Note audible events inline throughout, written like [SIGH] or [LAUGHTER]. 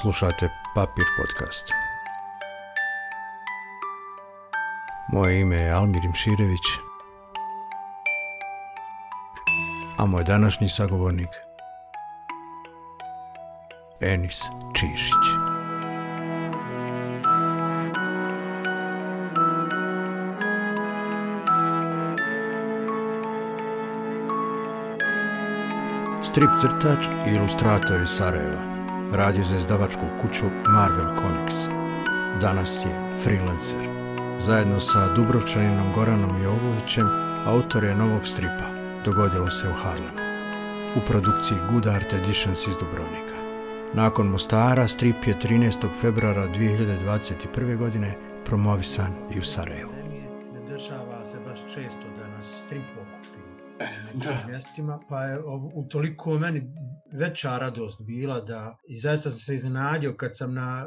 Slušate Papir podcast. Moje ime je Almir Imširević, a moj današnji sagovornik Enis Čišić. Strip crtač i ilustrator iz Sarajeva radio za izdavačku kuću Marvel Comics. Danas je freelancer. Zajedno sa Dubrovčaninom Goranom Jovovićem, autor je novog stripa Dogodilo se u Harlemu. U produkciji Good Art Editions iz Dubrovnika. Nakon Mostara, strip je 13. februara 2021. godine promovisan i u Sarajevu. Ne dešava se baš često da nas strip okupi u mjestima, pa je u toliko meni veća radost bila da, i zaista sam se iznenadio kad sam na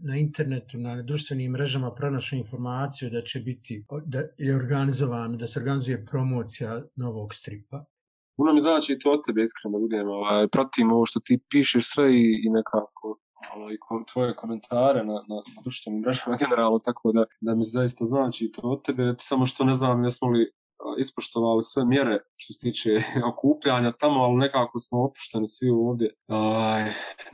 na internetu, na društvenim mrežama pronašao informaciju da će biti, da je organizovan, da se organizuje promocija novog stripa. Puno mi znači to od tebe iskreno, budem, ovaj, pratim ovo što ti pišeš sve i, i nekako ovaj, tvoje komentare na, na društvenim mrežama [LAUGHS] generalno, tako da, da mi zaista znači to od tebe, samo što ne znam jesmo li ispoštovali sve mjere što se tiče [LAUGHS] okupljanja tamo, ali nekako smo opušteni svi ovdje. Aj,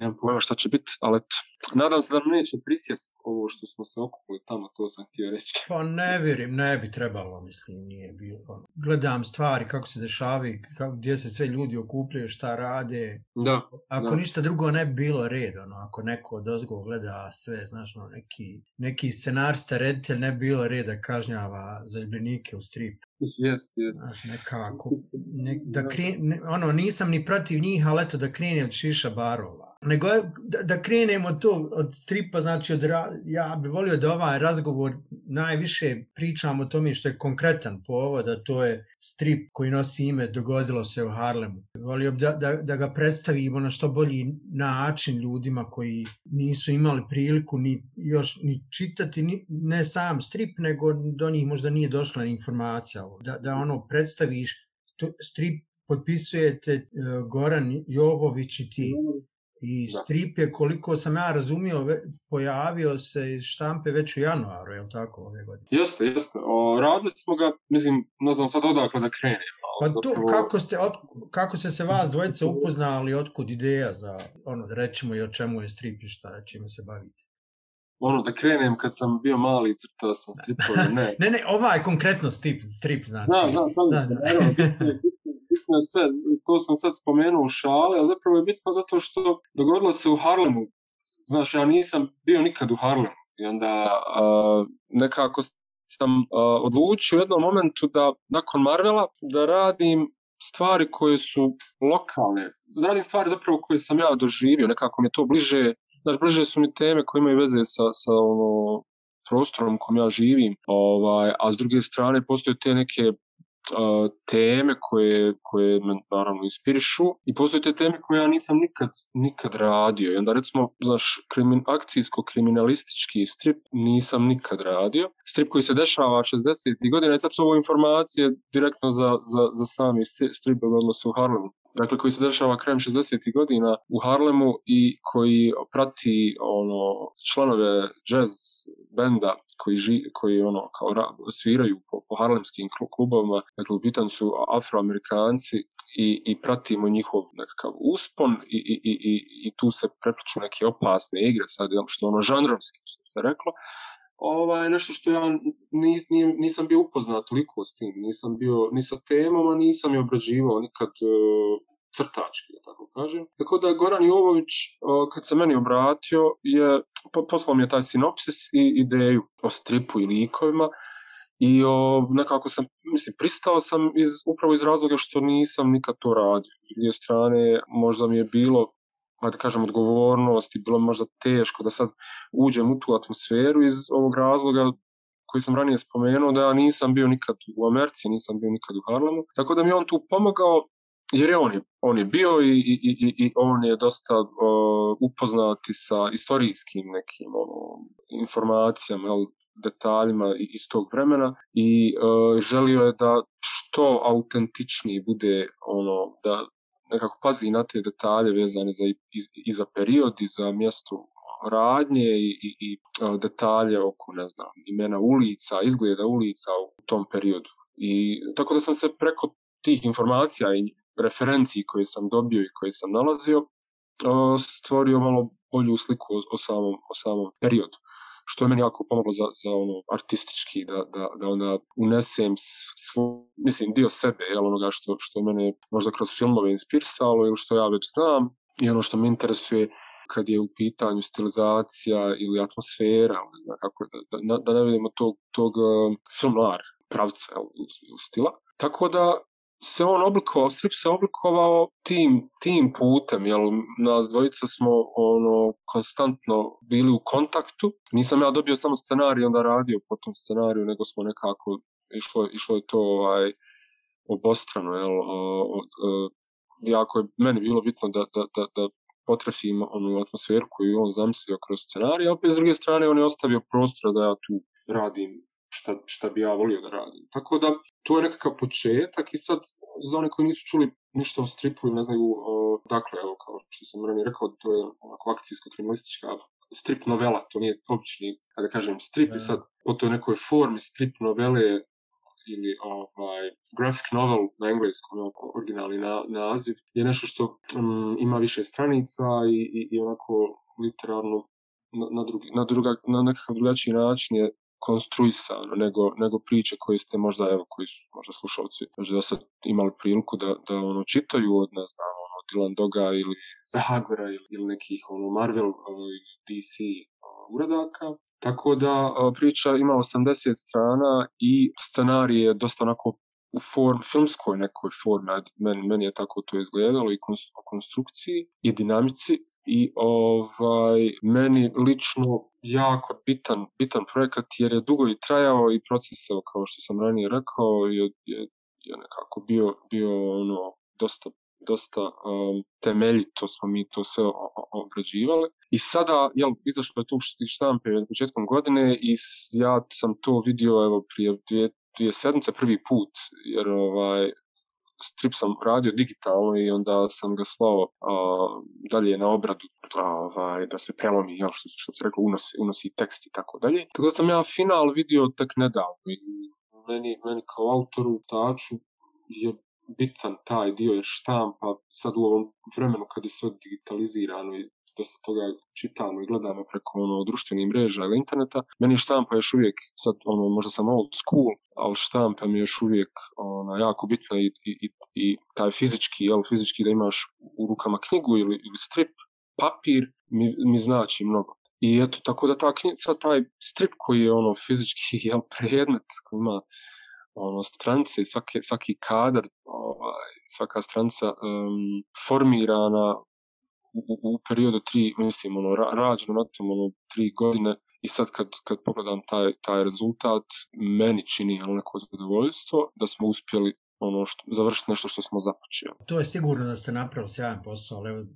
nemam pojma šta će biti, ali eto. Nadam se da nam neće prisjest ovo što smo se okupili tamo, to sam htio reći. Pa ne vjerim, ne bi trebalo, mislim, nije bilo. Ono. Gledam stvari, kako se dešavi, kako, gdje se sve ljudi okupljaju, šta rade. Da, ako da. ništa drugo ne bi bilo red, ono, ako neko od ozgo gleda sve, znaš, no, neki, neki scenarista, reditelj, ne bi bilo reda kažnjava zaljubljenike u stripu. Jest, jest. Znaš, nekako, ne, da kren, ne, ono, nisam ni protiv njih, ali eto da krenje od šiša barova nego da, da krenemo to od tripa, znači od, ja bi volio da ovaj razgovor najviše pričamo o tome što je konkretan povod, a to je strip koji nosi ime Dogodilo se u Harlemu. Volio bi da, da, da ga predstavimo na što bolji način ljudima koji nisu imali priliku ni, još ni čitati, ni, ne sam strip, nego do njih možda nije došla ni informacija. Da, da ono predstaviš to, strip potpisujete uh, Goran Jovović i ti I strip je, koliko sam ja razumio, pojavio se iz štampe već u januaru, je li tako ove godine? Jeste, jeste. O, radili smo ga, mislim, ne znam sad odakle da krenem. Pa zapravo... tu, kako, ste, od, kako se se vas dvojica upoznali, otkud ideja za, ono, da rećemo i o čemu je strip i šta, čime se bavite? Ono, da krenem kad sam bio mali i crtao sam stripove, ne. [LAUGHS] ne, ne, ovaj konkretno strip, strip znači. Da, da, sam da, da. Evo, bitno je sve, to sam sad spomenuo u šale, a zapravo je bitno zato što dogodilo se u Harlemu. Znaš, ja nisam bio nikad u Harlemu. I onda uh, nekako sam uh, odlučio u jednom momentu da nakon Marvela da radim stvari koje su lokalne. Da radim stvari zapravo koje sam ja doživio, nekako mi je to bliže, znaš, bliže su mi teme koje imaju veze sa, sa ono, prostorom u kojem ja živim, ovaj, a s druge strane postoje te neke teme koje, koje me naravno inspirišu i postoje te teme koje ja nisam nikad, nikad radio. I onda recimo, znaš, krimin, akcijsko-kriminalistički strip nisam nikad radio. Strip koji se dešava 60. godina i sad su ovo informacije direktno za, za, za sami strip dogodilo se u Harlemu dakle koji se dešava krajem 60. godina u Harlemu i koji prati ono članove jazz benda koji ži, koji ono kao sviraju po, po harlemskim klubovima dakle bitan su afroamerikanci i, i pratimo njihov nekakav uspon i, i, i, i, i tu se prepliču neke opasne igre sad ono, što ono žanrovski što se reklo uh, ovaj, nešto što ja nis, nis, nisam bio upoznat toliko s tim, nisam bio ni sa temama, nisam je obrađivao nikad e, crtački, da tako kažem. Tako da Goran Jovović, e, kad se meni obratio, je, po, poslao mi je taj sinopsis i ideju o stripu i likovima, I o, e, nekako sam, mislim, pristao sam iz, upravo iz razloga što nisam nikad to radio. S druge strane, možda mi je bilo da kažem, odgovornost i bilo možda teško da sad uđem u tu atmosferu iz ovog razloga koji sam ranije spomenuo, da ja nisam bio nikad u Americi, nisam bio nikad u Harlemu. Tako da mi je on tu pomogao, jer je on, je, on je bio i, i, i, i on je dosta uh, upoznati sa istorijskim nekim ono, informacijama, ali detaljima iz tog vremena i uh, želio je da što autentičniji bude ono da nekako pazi na te detalje vezane za, i, i za period i za mjesto radnje i, i, i detalje oko, ne znam, imena ulica, izgleda ulica u tom periodu. I tako da sam se preko tih informacija i referenciji koje sam dobio i koje sam nalazio stvorio malo bolju sliku o, o samom, o samom periodu. Uh, što je meni jako pomoglo za, za ono artistički da, da, da onda unesem svo, mislim dio sebe jel, onoga što, što mene možda kroz filmove inspirisalo ili što ja već znam i ono što me interesuje kad je u pitanju stilizacija ili atmosfera, onda, kako, da, da, da ne vidimo tog, tog uh, film noir pravca ili stila. Tako da se on oblikovao, strip se oblikovao tim, tim putem, jer nas dvojica smo ono konstantno bili u kontaktu. Nisam ja dobio samo scenarij, onda radio po tom scenariju, nego smo nekako, išlo, išlo je to ovaj, obostrano, jel, o, o, o, jako je meni bilo bitno da, da, da, da potrefim onu atmosferu koju on zamislio kroz scenarij, a opet s druge strane on je ostavio prostora da ja tu radim šta, šta bi ja volio da radim. Tako da, to je nekakav početak i sad, za one koji nisu čuli ništa o stripu ili ne znaju, uh, dakle, evo, kao što sam ranije rekao, to je onako akcijsko kriminalistička strip novela, to nije obični, kada kažem strip, ne. i sad po toj nekoj formi strip novele ili ovaj, graphic novel na engleskom, ovaj, originalni na, naziv, je nešto što um, ima više stranica i, i, i onako literarno na, na, drugi, na, druga, na nekakav drugačiji način je konstruisano nego, nego priče koje ste možda evo koji su možda slušalci možda da sad imali priliku da, da ono čitaju od nas da ono Dylan Doga ili Zagora ili, ili nekih ono Marvel ili ono, DC uradaka tako da priča ima 80 strana i scenarij je dosta onako u form, filmskoj nekoj formi, meni, meni je tako to izgledalo i konstrukciji i dinamici i ovaj meni lično jako bitan, bitan projekat jer je dugo i trajao i proces kao što sam ranije rekao je, je, je nekako bio, bio ono dosta dosta um, temeljito smo mi to sve obrađivali. I sada, jel, izašlo je tu štampe početkom godine i ja sam to vidio evo, prije dvije, dvije sedmice prvi put, jer ovaj, strip sam radio digitalno i onda sam ga slao a, dalje na obradu a, ovaj, da se prelomi, jel, što, što se rekao, unosi, unosi tekst i tako dalje. Tako da sam ja final video tek nedavno i meni, meni kao autoru taču je bitan taj dio je štampa sad u ovom vremenu kad je sve digitalizirano i dosta toga čitamo i gledamo preko ono, društvenih mreža ili interneta. Meni štampa još uvijek, sad ono, možda sam old school, ali štampa mi još uvijek ona, jako bitna i, i, i, i taj fizički, jel, fizički da imaš u rukama knjigu ili, ili strip, papir, mi, mi znači mnogo. I eto, tako da ta knjica, taj strip koji je ono fizički [LAUGHS] jel, predmet, koji ima ono, strance, svaki, svaki kadar, ovaj, svaka stranca um, formirana u, u periodu tri, mislim, ono, rađeno na tom, ono, tri godine i sad kad, kad pogledam taj, taj rezultat, meni čini ono, neko zadovoljstvo da smo uspjeli ono što, završiti nešto što smo započeli. To je sigurno da ste napravili sjajan posao, ali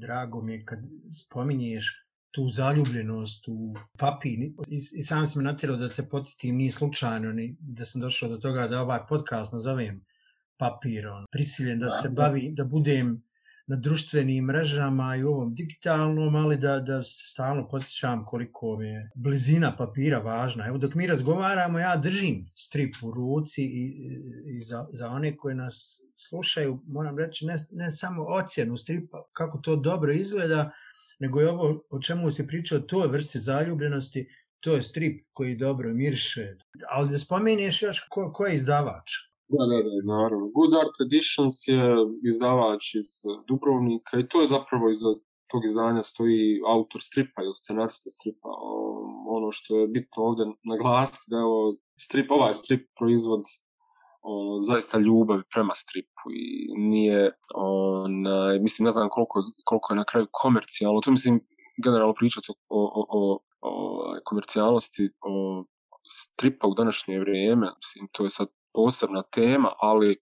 drago mi je kad spominješ tu zaljubljenost u papini. I, i sam sam natjerao da se potistim nije slučajno, ni da sam došao do toga da ovaj podcast nazovem papir, on. prisiljen da se bavi, da budem na društvenim mrežama i u ovom digitalnom, ali da, da stalno posjećam koliko mi je blizina papira važna. Evo dok mi razgovaramo, ja držim strip u ruci i, i za, za one koje nas slušaju, moram reći ne, ne samo ocjenu stripa, kako to dobro izgleda, nego je ovo o čemu se pričao, to je vrste zaljubljenosti, to je strip koji dobro mirše. Ali da spomeniš još ko, ko je izdavač? Da, da, da, naravno. Good Art Editions je izdavač iz Dubrovnika i to je zapravo iz tog izdanja stoji autor stripa ili scenarista stripa. Um, ono što je bitno ovdje naglasiti da je ovo strip, ovaj strip proizvod ono, zaista ljubav prema stripu i nije, onaj, mislim, ne znam koliko, koliko je na kraju komercijalno, to mislim, generalno pričati o, o, o, o ovaj, komercijalnosti, o stripa u današnje vrijeme, mislim, to je sad posebna tema, ali uh,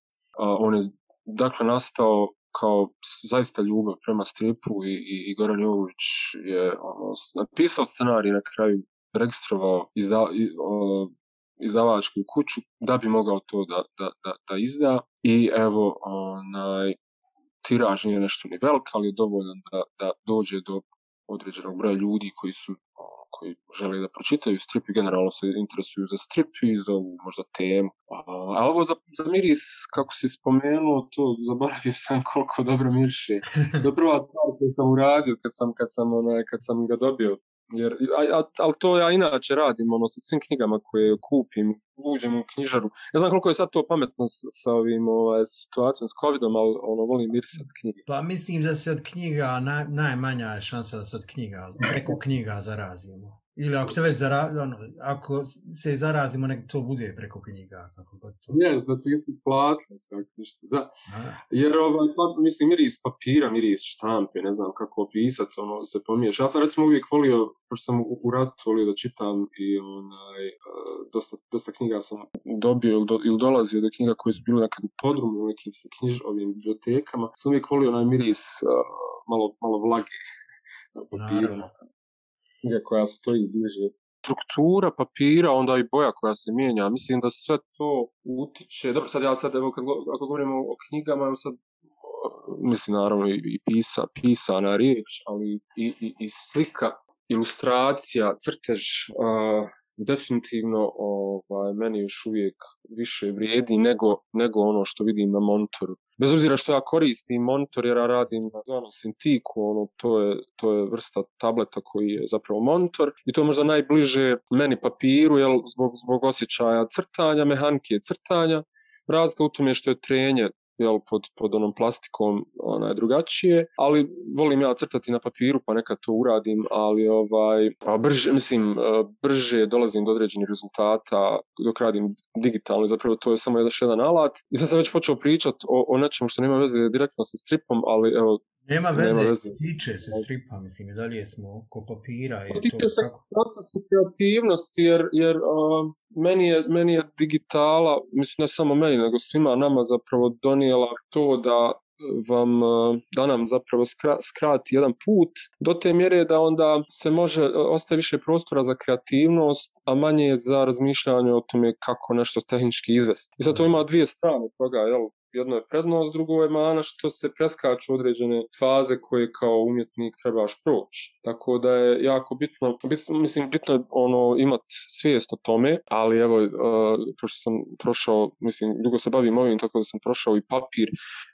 on je dakle nastao kao zaista ljubav prema stripu i, i, i Goran Jović je ono, napisao scenarij na kraju registrovao iza, i, o, izdavačku kuću da bi mogao to da, da, da, da izda i evo onaj, tiraž nije nešto ni velik ali je dovoljan da, da dođe do određenog broja ljudi koji su o, koji žele da pročitaju strip i generalno se interesuju za strip i za ovu možda temu. A, a ovo za, za miris, kako si spomenuo, to zaboravio sam koliko dobro miriše. [LAUGHS] To je prva stvar koju sam uradio kad sam, kad sam, onaj, kad sam ga dobio jer, a, a, ali to ja inače radim ono, sa svim knjigama koje kupim, uđem u knjižaru. Ja znam koliko je sad to pametno sa, sa ovim ovaj, situacijom s COVID-om, ali ono, volim mirisati od knjige. Pa mislim da se od knjiga, naj, najmanja je šansa da se od knjiga, preko knjiga zarazimo. Ili ako se već zara, ono, ako se zarazimo, nek to bude preko knjiga, kako god to. Ne, yes, znači, isti platno, svako ništa, da. A? Jer, ovaj, pa, mislim, miris papira, miris štampe, ne znam kako opisati, ono, se pomiješa. Ja sam, recimo, uvijek volio, pošto sam u ratu volio da čitam i, onaj, e, dosta, dosta knjiga sam dobio ili, do, ili dolazio do knjiga koje su bilo nekad u podrumu, u nekim knjiž, ovim bibliotekama. Sam uvijek volio onaj miris, uh, malo, malo vlage, na papiru, knjiga koja stoji bliže. Struktura papira, onda i boja koja se mijenja, mislim da sve to utiče. Dobro, sad ja sad, evo, kad, ako govorimo o knjigama, evo sad, mislim, naravno, i, i pisa, pisana riječ, ali i, i, i slika, ilustracija, crtež, uh, definitivno ovaj, meni još uvijek više vrijedi nego, nego ono što vidim na monitoru. Bez obzira što ja koristim monitor jer ja radim na zonu Sintiku, ono, to, je, to je vrsta tableta koji je zapravo monitor i to je možda najbliže meni papiru jel, zbog, zbog osjećaja crtanja, mehanike crtanja. Razga u tome što je trenje jel, pod, pod onom plastikom ona je drugačije, ali volim ja crtati na papiru pa neka to uradim, ali ovaj, pa brže, mislim, e, brže dolazim do određenih rezultata dok radim digitalno i zapravo to je samo jedan alat. I sad sam već počeo pričat o, o nečemu što nema veze direktno sa stripom, ali evo, Nema veze, Nema veze. tiče se stripa, mislim, i dalje smo oko papira. Je pa to tiče se proces kreativnosti, jer, jer uh, meni, je, meni je digitala, mislim, ne samo meni, nego svima nama zapravo donijela to da vam da nam zapravo skra, skrati jedan put do te mjere da onda se može ostaje više prostora za kreativnost a manje za razmišljanje o tome kako nešto tehnički izvesti. I sad to ima dvije strane toga, jel? jedno je prednost, drugo je mana što se preskaču određene faze koje kao umjetnik trebaš proći. Tako da je jako bitno, bitno mislim bitno je ono imat svijest o tome, ali evo uh, e, prošao sam prošao, mislim dugo se bavim ovim, tako da sam prošao i papir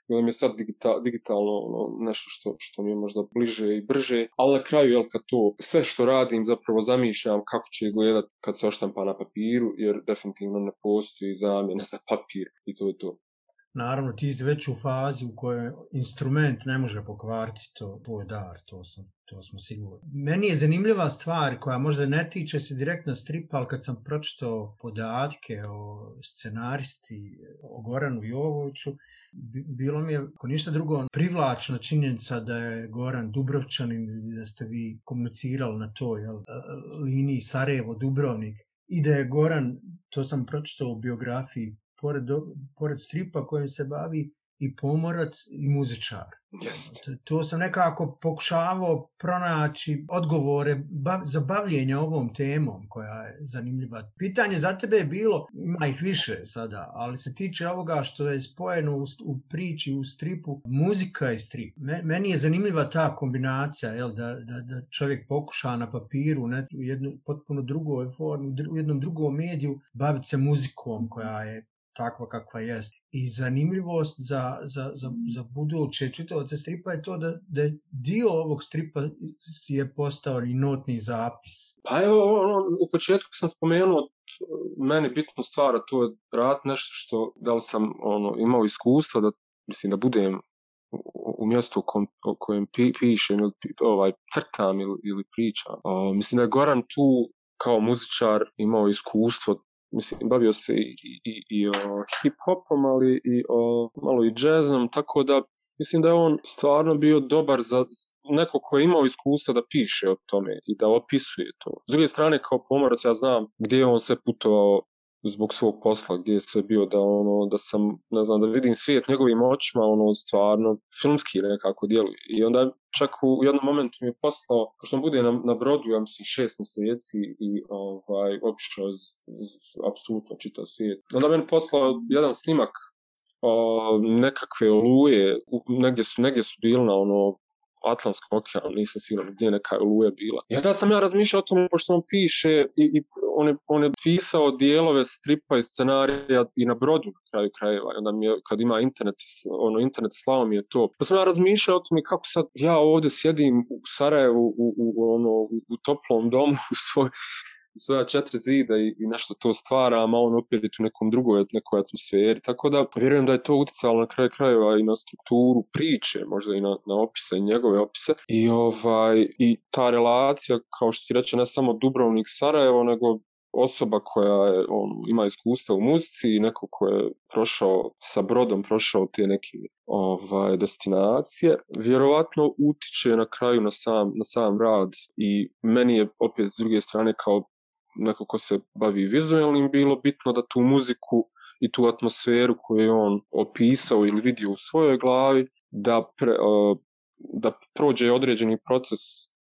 jer mi je sad digital, digitalno ono, nešto što, što mi je možda bliže i brže, ali na kraju, jel, kad to sve što radim, zapravo zamišljam kako će izgledat kad se oštampa na papiru, jer definitivno ne postoji zamjena za papir i to je to naravno ti si već u fazi u kojoj instrument ne može pokvariti to tvoj dar, to, sam, to smo sigurni. Meni je zanimljiva stvar koja možda ne tiče se direktno stripa, ali kad sam pročitao podatke o scenaristi, o Goranu Jovoviću, bilo mi je, ako ništa drugo, privlačna činjenica da je Goran Dubrovčan i da ste vi komunicirali na toj jel, e, liniji Sarajevo-Dubrovnik i da je Goran, to sam pročitao u biografiji, pored, pored stripa kojim se bavi i pomorac i muzičar. Yes. To, to sam nekako pokušavao pronaći odgovore ba, za bavljenje ovom temom koja je zanimljiva. Pitanje za tebe je bilo, ima ih više sada, ali se tiče ovoga što je spojeno u, u priči, u stripu, muzika i strip. Me, meni je zanimljiva ta kombinacija jel, da, da, da čovjek pokuša na papiru ne, u jednu potpuno drugoj formu, u jednom drugom mediju baviti se muzikom koja je takva kakva jest. I zanimljivost za, za, za, za buduće čitavce stripa je to da, da je dio ovog stripa je postao i notni zapis. Pa evo, ono, u početku sam spomenuo meni bitnu stvar, a to je rad nešto što, da li sam ono, imao iskustva da, mislim, da budem u mjestu kom, o kojem pi, pišem ili ovaj, crtam ili, ili pričam. O, mislim da je Goran tu kao muzičar imao iskustvo mislim, bavio se i, i, i o hip-hopom, ali i o malo i džezom, tako da mislim da je on stvarno bio dobar za neko ko je imao iskustva da piše o tome i da opisuje to. S druge strane, kao pomorac, ja znam gdje je on se putovao zbog svog posla gdje je sve bio da ono da sam ne znam da vidim svijet njegovim očima ono stvarno filmski nekako djelo i onda čak u jednom momentu mi je poslao pošto on bude na, na brodu ja mislim šest mjeseci i ovaj opšao apsolutno čitav svijet onda meni poslao jedan snimak o, nekakve oluje u, negdje su negdje su bili na ono Atlantskom okeanu, nisam siguran gdje neka oluja bila. I onda sam ja razmišljao o tome, pošto on piše i, i on, je, on je pisao dijelove stripa i scenarija i na brodu na kraju krajeva. I onda mi je, kad ima internet, ono, internet slavo mi je to. Pa sam ja razmišljao o tome kako sad ja ovdje sjedim u Sarajevu, u, u, u, ono, u toplom domu, u svoj, svoja četiri zida i, i nešto to stvara, a on opet u nekom drugoj nekoj atmosferi. Tako da pa vjerujem da je to utjecalo na kraj krajeva i na strukturu priče, možda i na, na opise i njegove opise. I, ovaj, I ta relacija, kao što ti reče, ne samo Dubrovnik-Sarajevo, nego osoba koja je, on, ima iskustva u muzici i neko ko je prošao sa brodom, prošao te neke ovaj, destinacije, vjerovatno utiče na kraju na sam, na sam rad i meni je opet s druge strane kao neko ko se bavi vizualnim, bilo bitno da tu muziku i tu atmosferu koju je on opisao ili vidio u svojoj glavi, da, pre, da prođe određeni proces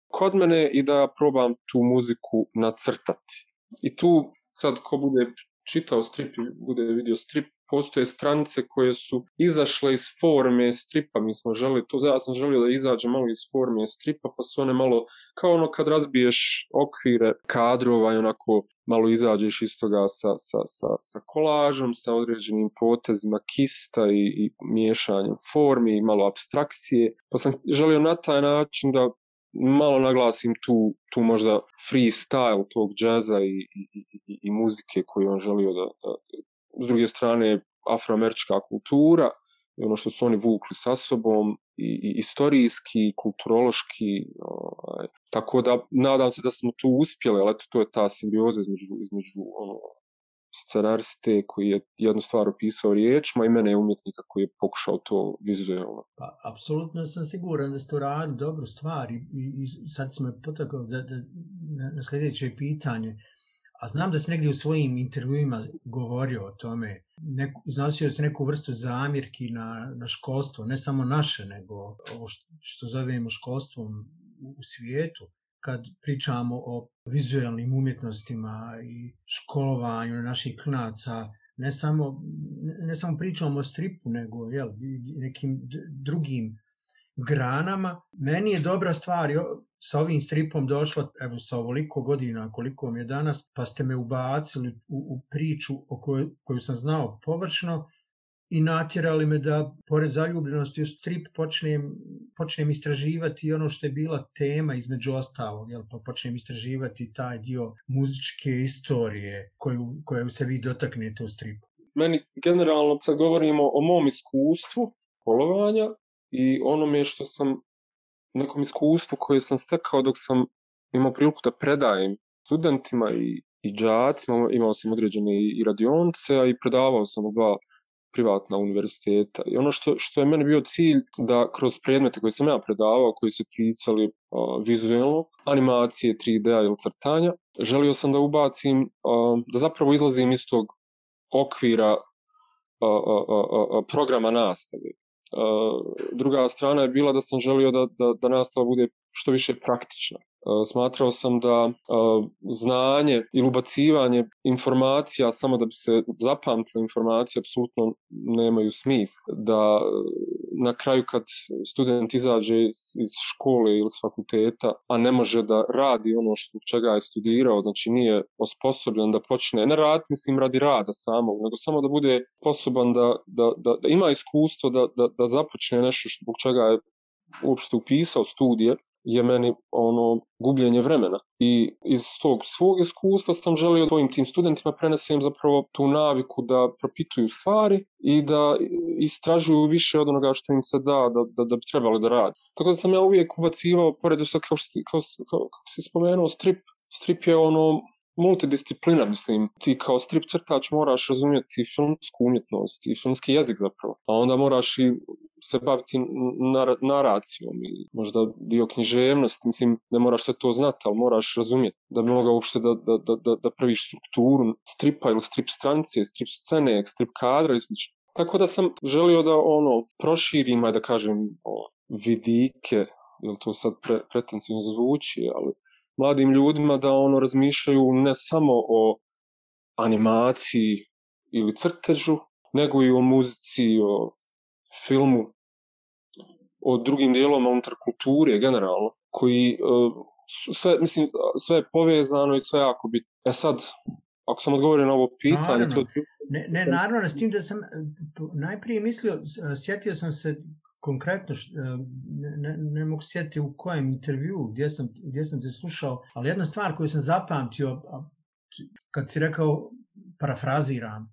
kod mene i da probam tu muziku nacrtati. I tu sad ko bude čitao strip ili bude vidio strip, postoje stranice koje su izašle iz forme stripa, mi smo želi to, ja sam želio da izađe malo iz forme stripa, pa su one malo, kao ono kad razbiješ okvire kadrova i onako malo izađeš iz toga sa, sa, sa, sa kolažom, sa određenim potezima kista i, i miješanjem formi i malo abstrakcije, pa sam želio na taj način da malo naglasim tu, tu možda freestyle tog džaza i, i, i, i muzike koju on želio da, da, s druge strane afroamerička kultura i ono što su oni vukli sa sobom i, i istorijski, i kulturološki. Ovaj. Tako da nadam se da smo tu uspjeli, ali eto, to je ta simbioza između, između ono, scenariste koji je jednu stvar opisao riječima i mene je umjetnika koji je pokušao to vizualno. Pa, apsolutno sam siguran da ste uradili dobru stvar i, i, i sad sam me potakao da, da, na, na sljedeće pitanje. Uh, A znam da se negdje u svojim intervjuima govorio o tome, neko, iznosio se neku vrstu zamirki na, na školstvo, ne samo naše, nego ovo što zovemo školstvom u, u svijetu, kad pričamo o vizualnim umjetnostima i školovanju naših klinaca, ne samo, ne, ne samo pričamo o stripu, nego jel, nekim drugim granama. Meni je dobra stvar sa ovim stripom došla, evo sa ovoliko godina koliko mi je danas, pa ste me ubacili u, u priču o koju, koju sam znao površno i natjerali me da pored zaljubljenosti u strip počnem, počnem istraživati ono što je bila tema između ostalog, jel, pa počnem istraživati taj dio muzičke istorije koju, koju se vi dotaknete u stripu. Meni generalno sad govorimo o mom iskustvu polovanja, i onome što sam nekom iskustvu koje sam stekao dok sam imao priliku da predajem studentima i, i džacima, imao sam određene i, i radionce, a i predavao sam u dva privatna univerziteta. I ono što, što je meni bio cilj da kroz predmete koje sam ja predavao, koji su ticali uh, vizualno, animacije, 3D ili crtanja, želio sam da ubacim, uh, da zapravo izlazim iz tog okvira uh, uh, uh, uh, programa nastave druga strana je bila da sam želio da, da, da nastava bude što više praktična. E, smatrao sam da e, znanje ili ubacivanje informacija samo da bi se zapamtile informacije apsolutno nemaju smisla da e, na kraju kad student izađe iz, iz škole ili s fakulteta, a ne može da radi ono što čega je studirao, znači nije osposobljen da počne, ne rad, mislim, radi rada samog, nego samo da bude sposoban da, da, da, da ima iskustvo da, da, da započne nešto što, zbog čega je uopšte upisao studije, je meni ono gubljenje vremena. I iz tog svog iskustva sam želio svojim tim studentima prenesem zapravo tu naviku da propituju stvari i da istražuju više od onoga što im se da da, da, da bi trebalo da radi. Tako da sam ja uvijek ubacivao, pored sad kao, kao, kao, kao, kao, kao si spomenuo, strip. Strip je ono multidisciplina, mislim, ti kao strip crtač moraš razumjeti filmsku umjetnost i filmski jezik zapravo, a pa onda moraš i se baviti nar naracijom i možda dio književnosti, mislim, ne moraš sve to znati, ali moraš razumjeti da bi mogao uopšte da, da, da, da, da praviš strukturu stripa ili strip stranice, strip scene, strip kadra i sl. Tako da sam želio da ono proširim, da kažem, o, vidike, jer to sad pre, pretencijno zvuči, ali mladim ljudima da ono razmišljaju ne samo o animaciji ili crtežu, nego i o muzici, o filmu, o drugim dijelom unutar kulture generalno, koji e, sve, mislim, sve je povezano i sve jako bitno. E sad, ako sam odgovorio na ovo pitanje... Naravno. To... Ne, ne, naravno, s tim da sam najprije mislio, sjetio sam se konkretno, e, ne, ne, ne mogu sjetiti u kojem intervju, gdje sam, gdje sam te slušao, ali jedna stvar koju sam zapamtio, kad si rekao, parafraziram,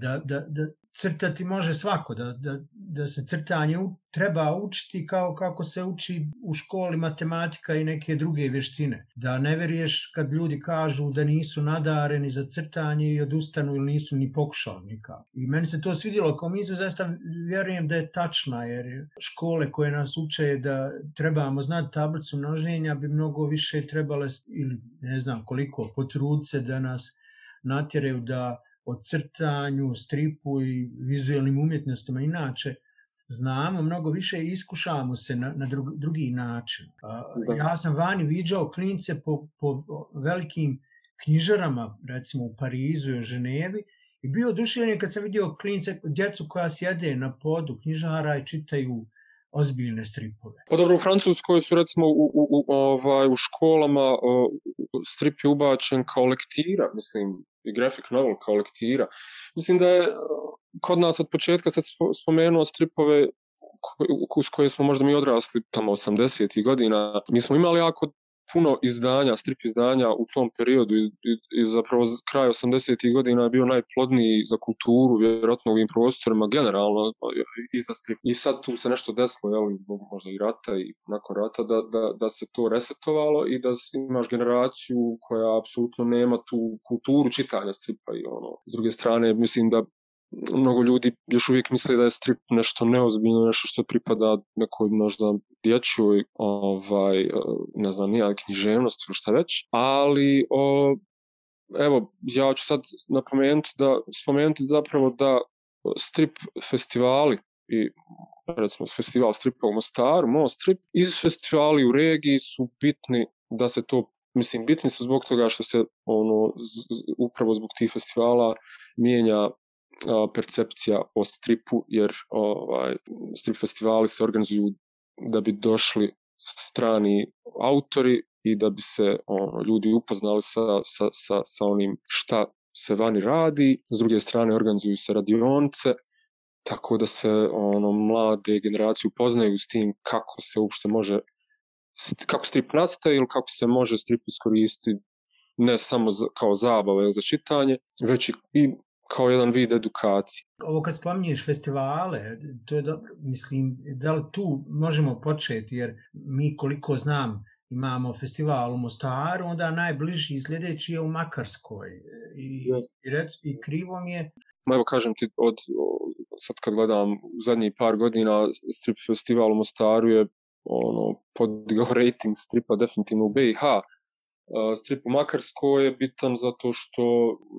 da, da, da, crtati može svako, da, da, da se crtanje u, treba učiti kao kako se uči u školi matematika i neke druge vještine. Da ne veriješ kad ljudi kažu da nisu nadareni za crtanje i odustanu ili nisu ni pokušali nikako. I meni se to svidjelo kao mi zaista vjerujem da je tačna jer škole koje nas uče da trebamo znati tablicu množenja bi mnogo više trebale ili ne znam koliko potrudce da nas natjeraju da o crtanju, stripu i vizualnim umjetnostima inače, znamo mnogo više i iskušavamo se na, na drugi, drugi način. Uh, ja sam vani viđao klince po, po velikim knjižarama, recimo u Parizu i Ženevi, i bio odušljen kad sam vidio klince, djecu koja sjede na podu knjižara i čitaju ozbiljne stripove. Pa dobro, u Francuskoj su recimo u, u, u, ovaj, u školama uh, strip je ubačen kao lektira, mislim, i graphic novel kao lektira. Mislim da je e, kod nas od početka sad spomenuo stripove ko, s koje smo možda mi odrasli tamo 80. godina, mi smo imali jako puno izdanja, strip izdanja u tom periodu i, i, i zapravo kraj 80-ih godina je bio najplodniji za kulturu, vjerojatno ovim prostorima generalno i za strip. I sad tu se nešto desilo, jel, zbog možda i rata i nakon rata, da, da, da se to resetovalo i da imaš generaciju koja apsolutno nema tu kulturu čitanja stripa i ono. S druge strane, mislim da mnogo ljudi još uvijek misle da je strip nešto neozbiljno, nešto što pripada nekoj možda dječjoj, ovaj, e, ne znam, nija književnost, šta već, ali o, evo, ja ću sad napomenuti da, spomenuti zapravo da strip festivali i recimo festival stripa u Mostaru, Mo Strip, i festivali u regiji su bitni da se to mislim bitni su zbog toga što se ono z, z, upravo zbog tih festivala mijenja percepcija o stripu, jer ovaj, strip festivali se organizuju da bi došli strani autori i da bi se ono, ljudi upoznali sa, sa, sa, sa onim šta se vani radi. S druge strane organizuju se radionce, tako da se ono mlade generacije upoznaju s tim kako se uopšte može kako strip nastaje ili kako se može strip iskoristiti ne samo za, kao zabava ili za čitanje, već i, i kao jedan vid edukacije. Ovo kad spominješ festivale, to je do, mislim, da li tu možemo početi, jer mi koliko znam imamo festival u Mostaru, onda najbliži sljedeći je u Makarskoj. I, i, rec, i krivo mi je... Ma evo kažem ti, od, sad kad gledam u zadnjih par godina strip festival u Mostaru je ono, podigao [LAUGHS] rating stripa definitivno u BiH strip u Makarskoj je bitan zato što,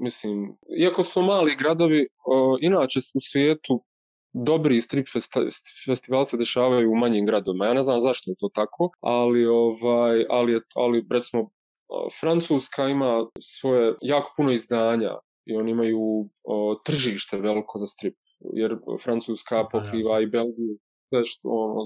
mislim, iako su mali gradovi, uh, inače u svijetu dobri strip festivali se dešavaju u manjim gradovima. Ja ne znam zašto je to tako, ali, ovaj, ali, ali recimo, uh, Francuska ima svoje jako puno izdanja i oni imaju uh, tržište veliko za strip, jer Francuska pokriva i Belgiju, što ono,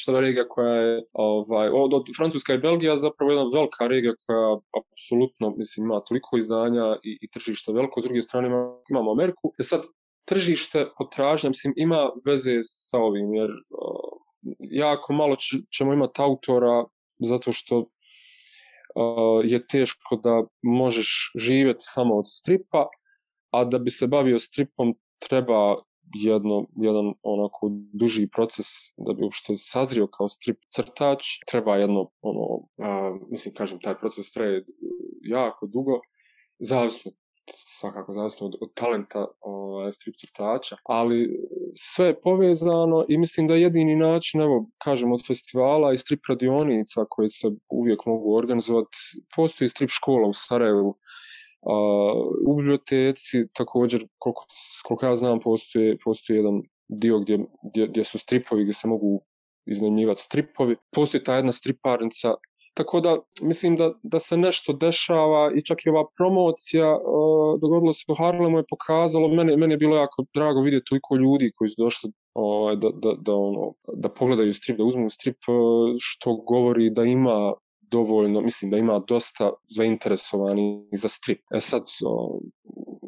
čitava regija koja je, ovaj, od, od Francuska i Belgija zapravo jedna velika regija koja apsolutno, mislim, ima toliko izdanja i, i tržišta veliko, s druge strane imamo Ameriku. E sad, tržište potražnja, mislim, ima veze sa ovim, jer uh, jako malo ćemo imati autora zato što uh, je teško da možeš živjeti samo od stripa, a da bi se bavio stripom treba jedno, jedan onako duži proces da bi uopšte sazrio kao strip crtač. Treba jedno, ono, a, mislim, kažem, taj proces traje jako dugo, zavisno svakako zavisno od, od talenta ovaj, strip crtača, ali sve je povezano i mislim da jedini način, evo, kažem, od festivala i strip radionica koje se uvijek mogu organizovati, postoji strip škola u Sarajevu, u biblioteci također koliko, koliko ja znam postoje, postoje jedan dio gdje, gdje, gdje su stripovi gdje se mogu iznajmljivati stripovi postoji ta jedna striparnica tako da mislim da, da se nešto dešava i čak i ova promocija uh, dogodilo se u Harlemu je pokazalo mene, mene je bilo jako drago vidjeti toliko ljudi koji su došli ovaj, da, da, da, ono, da pogledaju strip, da uzmu strip što govori da ima dovoljno, mislim da ima dosta zainteresovani za strip. E sad,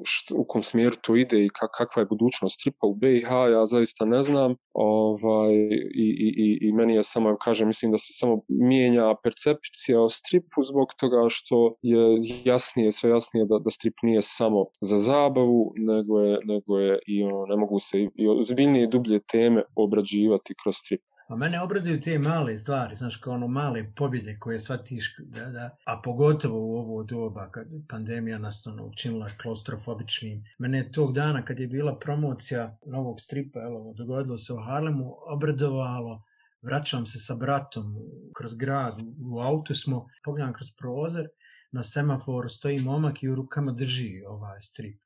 što, u kom smjeru to ide i ka, kakva je budućnost stripa u BiH, ja zaista ne znam. Ovaj, i, i, I meni je samo, kažem, mislim da se samo mijenja percepcija o stripu zbog toga što je jasnije, sve jasnije da, da strip nije samo za zabavu, nego je, nego je i ono, ne mogu se i, i ozbiljnije dublje teme obrađivati kroz strip. A pa mene obraduju te male stvari, znaš, kao ono male pobjede koje sva tiška, da, da, a pogotovo u ovo doba kad pandemija nas ono, učinila klostrofobičnim. Mene tog dana kad je bila promocija novog stripa, jel, ovo, dogodilo se u Harlemu, obradovalo, vraćam se sa bratom kroz grad, u, u autu smo, pogledam kroz prozor, na semaforu stoji momak i u rukama drži ovaj strip.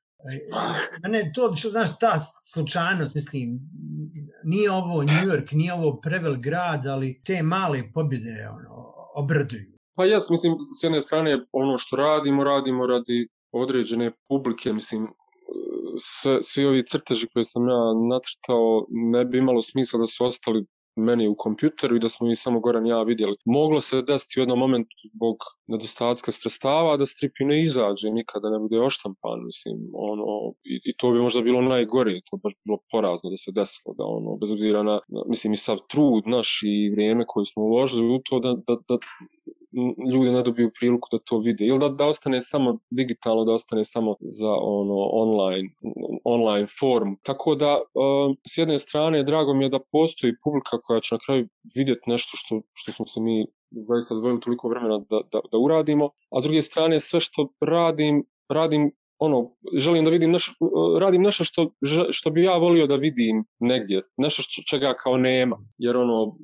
E, ne, to, što, znaš, ta slučajnost, mislim, nije ovo New York, nije ovo prevel grad, ali te male pobjede ono, obraduju. Pa jas, mislim, s jedne strane, ono što radimo, radimo radi određene publike, mislim, sve, svi ovi crteži koje sam ja nacrtao ne bi imalo smisla da su ostali meni u kompjuteru i da smo i samo Goran ja vidjeli. Moglo se desiti u jednom momentu zbog nedostatka sredstava da strip i ne izađe nikada ne bude oštampan, mislim, ono, i, i, to bi možda bilo najgore, to baš bilo porazno da se desilo, da ono, bez obzira na, mislim, i sav trud naš i vrijeme koje smo uložili u to, da, da, da, ljudi ne dobiju priliku da to vide ili da, da ostane samo digitalno, da ostane samo za ono online, online form. Tako da, um, s jedne strane, drago mi je da postoji publika koja će na kraju vidjeti nešto što, što smo se mi zaista dvojili toliko vremena da, da, da uradimo, a s druge strane, sve što radim, radim ono, želim da vidim nešto, uh, radim nešto što, što bi ja volio da vidim negdje, nešto što, čega kao nema, jer ono,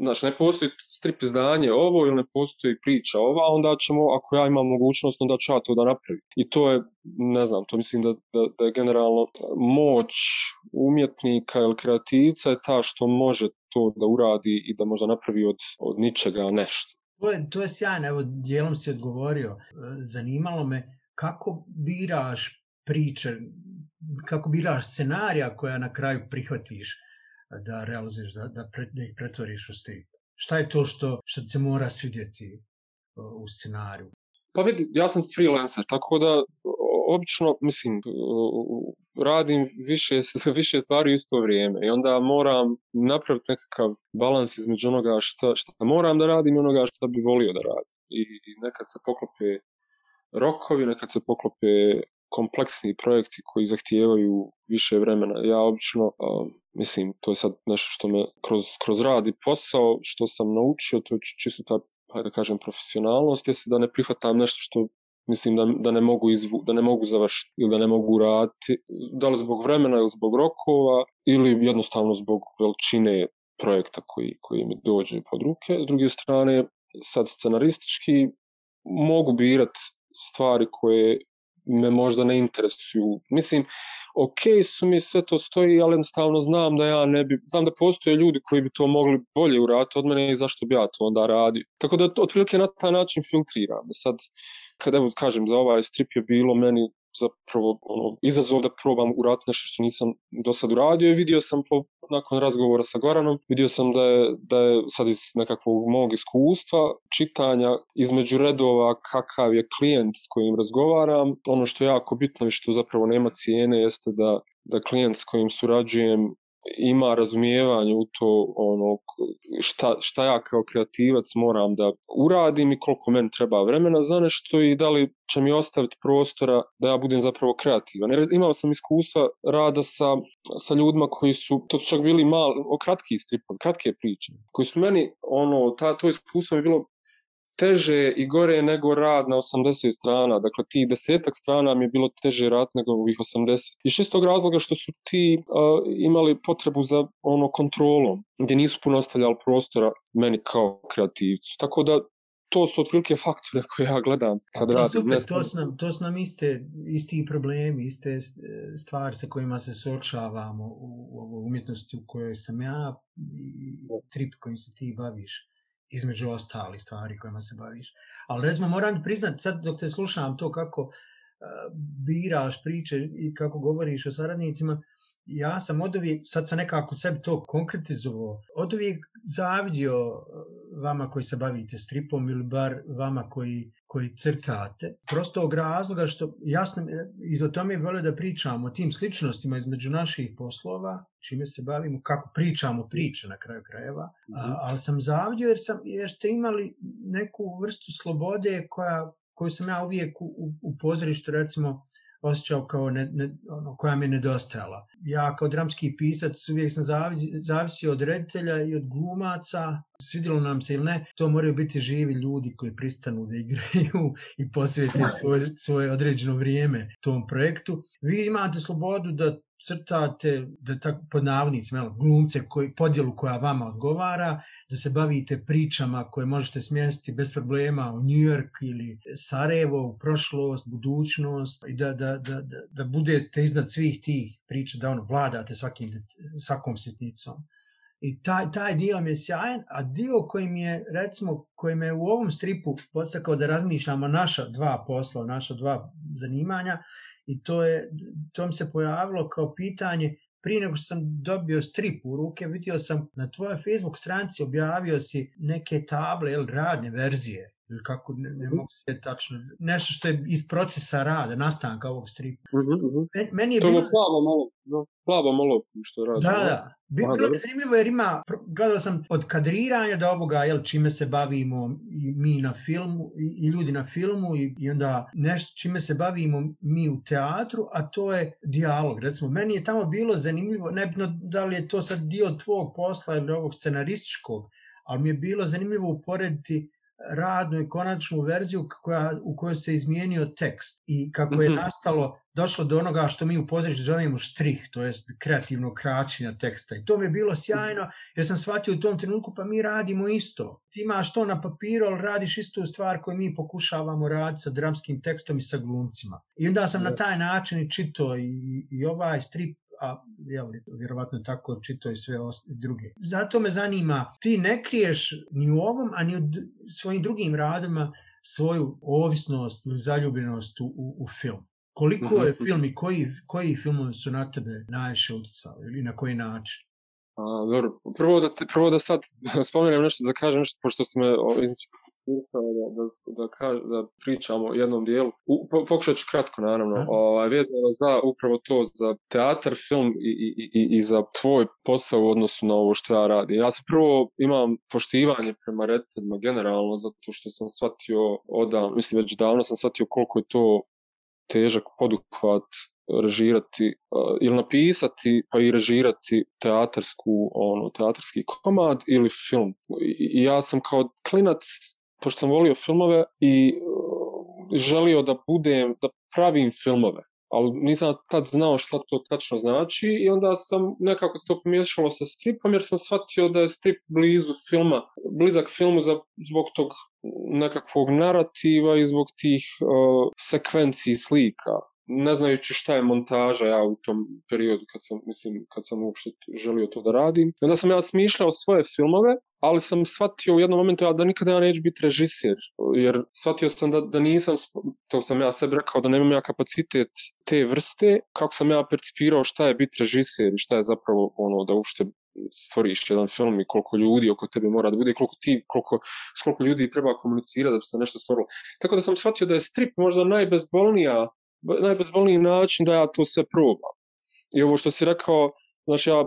znači, ne postoji strip izdanje ovo ili ne postoji priča ova, onda ćemo, ako ja imam mogućnost, onda ću ja to da napravim. I to je, ne znam, to mislim da, da, da je generalno moć umjetnika ili kreativca je ta što može to da uradi i da možda napravi od, od ničega nešto. To je, to je sjajno, evo, dijelom si odgovorio. E, zanimalo me, kako biraš priče, kako biraš scenarija koja na kraju prihvatiš da realiziš, da, da, pre, da ih pretvoriš u stripu? Šta je to što, što se mora svidjeti u scenariju? Pa vidi, ja sam freelancer, tako da obično, mislim, radim više, [LAUGHS] više stvari u isto vrijeme i onda moram napraviti nekakav balans između onoga što, što moram da radim i onoga što bi volio da radim. I nekad se poklope rokovine kad se poklope kompleksni projekti koji zahtijevaju više vremena. Ja obično, uh, mislim, to je sad nešto što me kroz, kroz rad i posao, što sam naučio, to je čisto ta, da kažem, profesionalnost, jeste da ne prihvatam nešto što mislim da, da ne mogu izvu, da ne mogu završiti ili da ne mogu raditi, da li zbog vremena ili zbog rokova ili jednostavno zbog veličine projekta koji, koji mi dođe pod ruke. S druge strane, sad scenaristički mogu birat stvari koje me možda ne interesuju. Mislim, ok su mi sve to stoji, ali jednostavno znam da ja ne bi, znam da postoje ljudi koji bi to mogli bolje urati od mene i zašto bi ja to onda radio. Tako da otprilike na taj način filtriram. Sad, kada evo kažem za ovaj strip je bilo meni zapravo ono, izazov da probam urat nešto što nisam do sad uradio i vidio sam po, nakon razgovora sa Goranom, vidio sam da je, da je sad iz nekakvog mog iskustva čitanja između redova kakav je klijent s kojim razgovaram, ono što je jako bitno i što zapravo nema cijene jeste da da klijent s kojim surađujem ima razumijevanje u to ono šta, šta ja kao kreativac moram da uradim i koliko men treba vremena za nešto i da li će mi ostaviti prostora da ja budem zapravo kreativan. Jer imao sam iskustva rada sa, sa ljudima koji su, to su čak bili mal, o kratki strip, kratke priče, koji su meni, ono, ta, to iskustvo mi je bilo teže i gore nego rad na 80 strana. Dakle, ti desetak strana mi je bilo teže rad nego ovih 80. I šestog razloga što su ti uh, imali potrebu za ono kontrolom, gdje nisu puno ostavljali prostora meni kao kreativcu. Tako da to su otprilike fakture koje ja gledam kad radim. To, super, mjesto. to, su nam, to su nam iste, isti problemi, iste e, stvari sa kojima se suočavamo u, u, umjetnosti u kojoj sam ja i trip kojim se ti baviš između ostalih stvari kojima se baviš. Ali recimo moram priznat, sad dok te slušam to kako uh, biraš priče i kako govoriš o saradnicima, ja sam od uvijek, sad sam nekako sebi to konkretizovao, od uvijek zavidio e, vama koji se bavite stripom ili bar vama koji uh, koji crtate. Prosto og razloga što jasno i do tome volio da pričamo o tim sličnostima između naših poslova, čime se bavimo, kako pričamo priče na kraju krajeva, mm -hmm. a, mhm. ali sam zavidio jer, sam, jer ste imali neku vrstu slobode koja, koju sam ja uvijek u, u pozorištu recimo osjećao kao ne, ne, ono, koja mi je nedostajala. Ja kao dramski pisac uvijek sam zavi, zavisio od reditelja i od glumaca. Svidjelo nam se ili ne, to moraju biti živi ljudi koji pristanu da igraju i posvijete svoje, svoje određeno vrijeme tom projektu. Vi imate slobodu da crtate, da tako pod navnicima, glumce, koji, podjelu koja vama odgovara, da se bavite pričama koje možete smjestiti bez problema u New York ili Sarajevo, u prošlost, budućnost i da, da, da, da, da budete iznad svih tih priča, da ono, vladate svakim, svakom sitnicom. I taj, taj dio mi je sjajan, a dio koji mi je, recimo, koji me u ovom stripu podstakao da razmišljamo naša dva posla, naša dva zanimanja, i to je, to mi se pojavilo kao pitanje, prije nego što sam dobio strip u ruke, vidio sam na tvojoj Facebook stranici objavio si neke table ili radne verzije ili kako, ne, ne mogu se tačno, nešto što je iz procesa rada, nastanka ovog stripa. Uh mhm, -huh. Mhm. Men, meni je to bilo... plava malo, da, plava malo što radi. Da, da. Bilo je zanimljivo jer ima, gledao sam od kadriranja do ovoga, jel, čime se bavimo i mi na filmu i, i ljudi na filmu i, i onda nešto čime se bavimo mi u teatru, a to je dialog. Recimo, meni je tamo bilo zanimljivo, nebno da li je to sad dio tvog posla ili ovog scenarističkog, ali mi je bilo zanimljivo uporediti radnu i konačnu verziju koja, u kojoj se izmijenio tekst i kako je mhm. nastalo, došlo do onoga što mi u pozorištu zovemo štrih, to je kreativno kraćenje teksta. I to mi je bilo sjajno jer sam shvatio u tom trenutku pa mi radimo isto. Ti imaš to na papiru, ali radiš istu stvar koju mi pokušavamo raditi sa dramskim tekstom i sa glumcima. I onda sam na taj način i čito i, i ovaj strip a ja, vjerovatno tako čito i sve druge. Zato me zanima, ti ne kriješ ni u ovom, a ni u svojim drugim radima svoju ovisnost ili zaljubljenost u, u, u film. Koliko mhm. je film i koji, koji filmove su na tebe najviše utjecali ili na koji način? A, dobro, prvo da, te, prvo da sad [LAUGHS] spomenem nešto, da kažem nešto, pošto su me slušao da, da, da, kaž, da pričamo o jednom dijelu. U, pokušat ću kratko, naravno. Ovaj, vezano za upravo to, za teatar, film i, i, i, i za tvoj posao u odnosu na ovo što ja radim. Ja se prvo imam poštivanje prema rediteljima generalno, zato što sam shvatio odavno, mislim već davno sam shvatio koliko je to težak poduhvat režirati uh, eh, ili napisati pa i režirati teatarsku ono teatarski komad ili film I, i ja sam kao klinac pošto sam volio filmove i e, želio da budem, da pravim filmove, ali nisam tad znao šta to tačno znači i onda sam nekako se to pomiješalo sa stripom jer sam shvatio da je strip blizu filma, blizak filmu za, zbog tog nekakvog narativa i zbog tih uh, e, sekvenciji slika ne znajući šta je montaža ja u tom periodu kad sam, mislim, kad sam uopšte želio to da radim. Onda sam ja smišljao svoje filmove, ali sam shvatio u jednom momentu ja da nikada ja neću biti režisir, jer shvatio sam da, da nisam, to sam ja sebi rekao, da nemam ja kapacitet te vrste, kako sam ja percipirao šta je biti režisir i šta je zapravo ono da uopšte stvoriš jedan film i koliko ljudi oko tebe mora da bude, koliko ti, koliko, koliko ljudi treba komunicirati da bi se nešto stvorilo. Tako da sam shvatio da je strip možda najbezbolnija najbezbolniji način da ja to sve probam. I ovo što si rekao, znači ja,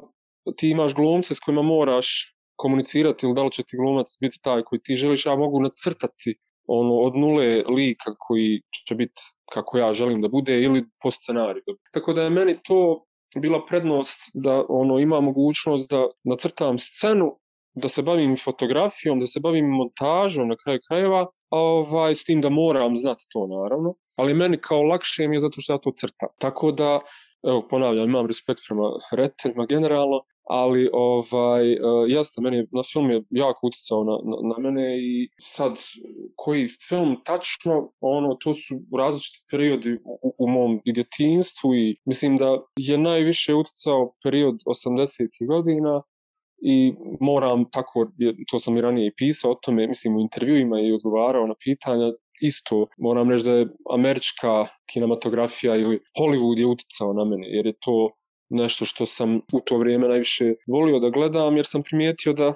ti imaš glumce s kojima moraš komunicirati ili da li će ti glumac biti taj koji ti želiš, ja mogu nacrtati ono od nule lika koji će biti kako ja želim da bude ili po scenariju. Tako da je meni to bila prednost da ono ima mogućnost da nacrtam scenu da se bavim fotografijom, da se bavim montažom na kraju krajeva, ovaj, s tim da moram znati to naravno, ali meni kao lakše mi je zato što ja to crtam. Tako da, evo ponavljam, imam respekt prema reteljima generalno, ali ovaj, e, jasno, meni na film je jako utjecao na, na, na, mene i sad koji film tačno, ono, to su različiti periodi u, u mom djetinstvu i mislim da je najviše utjecao period 80. godina i moram tako, to sam i ranije i pisao o tome, mislim u intervjuima i odgovarao na pitanja, isto moram reći da je američka kinematografija ili Hollywood je uticao na mene, jer je to nešto što sam u to vrijeme najviše volio da gledam, jer sam primijetio da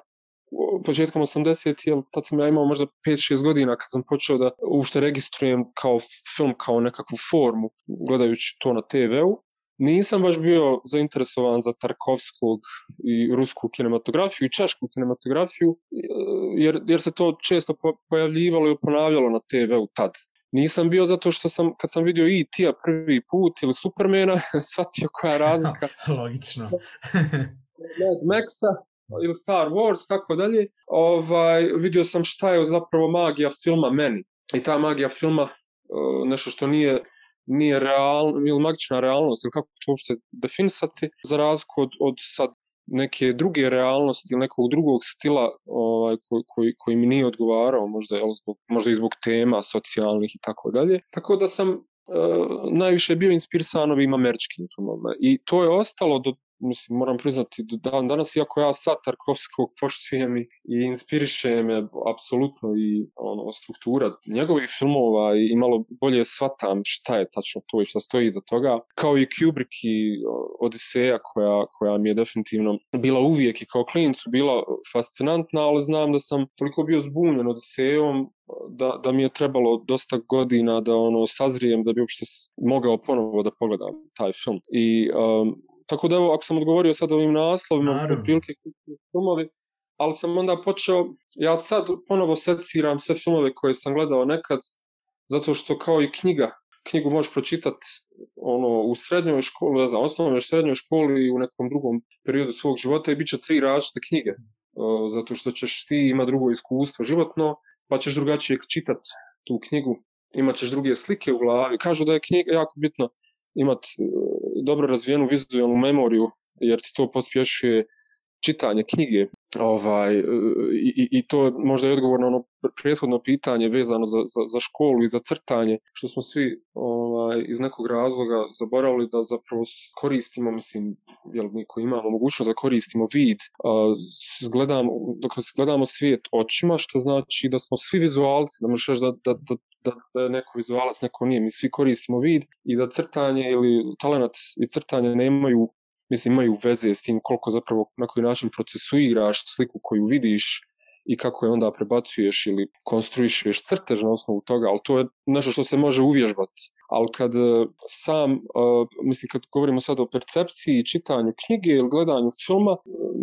početkom 80-ih, tad sam ja imao možda 5-6 godina kad sam počeo da ušte registrujem kao film, kao nekakvu formu, gledajući to na TV-u nisam baš bio zainteresovan za Tarkovskog i rusku kinematografiju i češku kinematografiju, e, jer, jer se to često pojavljivalo i ponavljalo na TV-u tad. Nisam bio zato što sam, kad sam vidio i e Tija prvi put ili Supermana, [LAUGHS] shvatio koja je razlika. [LAUGHS] Logično. [LAUGHS] Mad Maxa ili Star Wars, tako dalje. Ovaj, vidio sam šta je zapravo magija filma meni. I ta magija filma, e, nešto što nije nije real, ili magična realnost, ili kako to uopšte definisati, za razliku od, od sad neke druge realnosti ili nekog drugog stila ovaj, koji, koji, koji mi nije odgovarao, možda, jel, zbog, možda i zbog tema socijalnih i tako dalje. Tako da sam e, najviše bio inspirisan ovim američkim filmovima. I to je ostalo do, mislim, moram priznati, do dan danas, iako ja sad Tarkovskog poštujem i, i inspiriše me apsolutno i ono, struktura njegovih filmova i malo bolje shvatam šta je tačno to i šta stoji iza toga. Kao i Kubrick i Odiseja koja, koja mi je definitivno bila uvijek i kao klincu bila fascinantna, ali znam da sam toliko bio zbunjen Odisejom da, da mi je trebalo dosta godina da ono sazrijem da bi uopšte mogao ponovo da pogledam taj film. I um, tako da evo, ako sam odgovorio sad ovim naslovima, prilike filmovi, ali sam onda počeo, ja sad ponovo seciram sve filmove koje sam gledao nekad, zato što kao i knjiga, knjigu možeš pročitat ono, u srednjoj školi, ne znam, osnovnoj srednjoj školi i u nekom drugom periodu svog života i bit će tri različite knjige, e, zato što ćeš ti ima drugo iskustvo životno, pa ćeš drugačije čitat tu knjigu, imat ćeš druge slike u glavi. Kažu da je knjiga jako bitno, imati e, dobro razvijenu vizualnu memoriju, jer ti to pospješuje uh, čitanje knjige ovaj, e, i, i to je možda je odgovor na ono prethodno pitanje vezano za, za, za školu i za crtanje, što smo svi ovaj, iz nekog razloga zaboravili da zapravo koristimo, mislim, jel mi koji imamo mogućnost da koristimo vid, a, gledamo, dok gledamo svijet očima, što znači da smo svi vizualci, da možeš da, da, da, da, da je neko vizualac, neko nije, mi svi koristimo vid i da crtanje ili talenat i crtanje nemaju mislim, imaju veze s tim koliko zapravo na koji način procesuiraš sliku koju vidiš i kako je onda prebacuješ ili konstruišeš crtež na osnovu toga, ali to je nešto što se može uvježbati. Ali kad e, sam, e, mislim, kad govorimo sad o percepciji, čitanju knjige ili gledanju filma,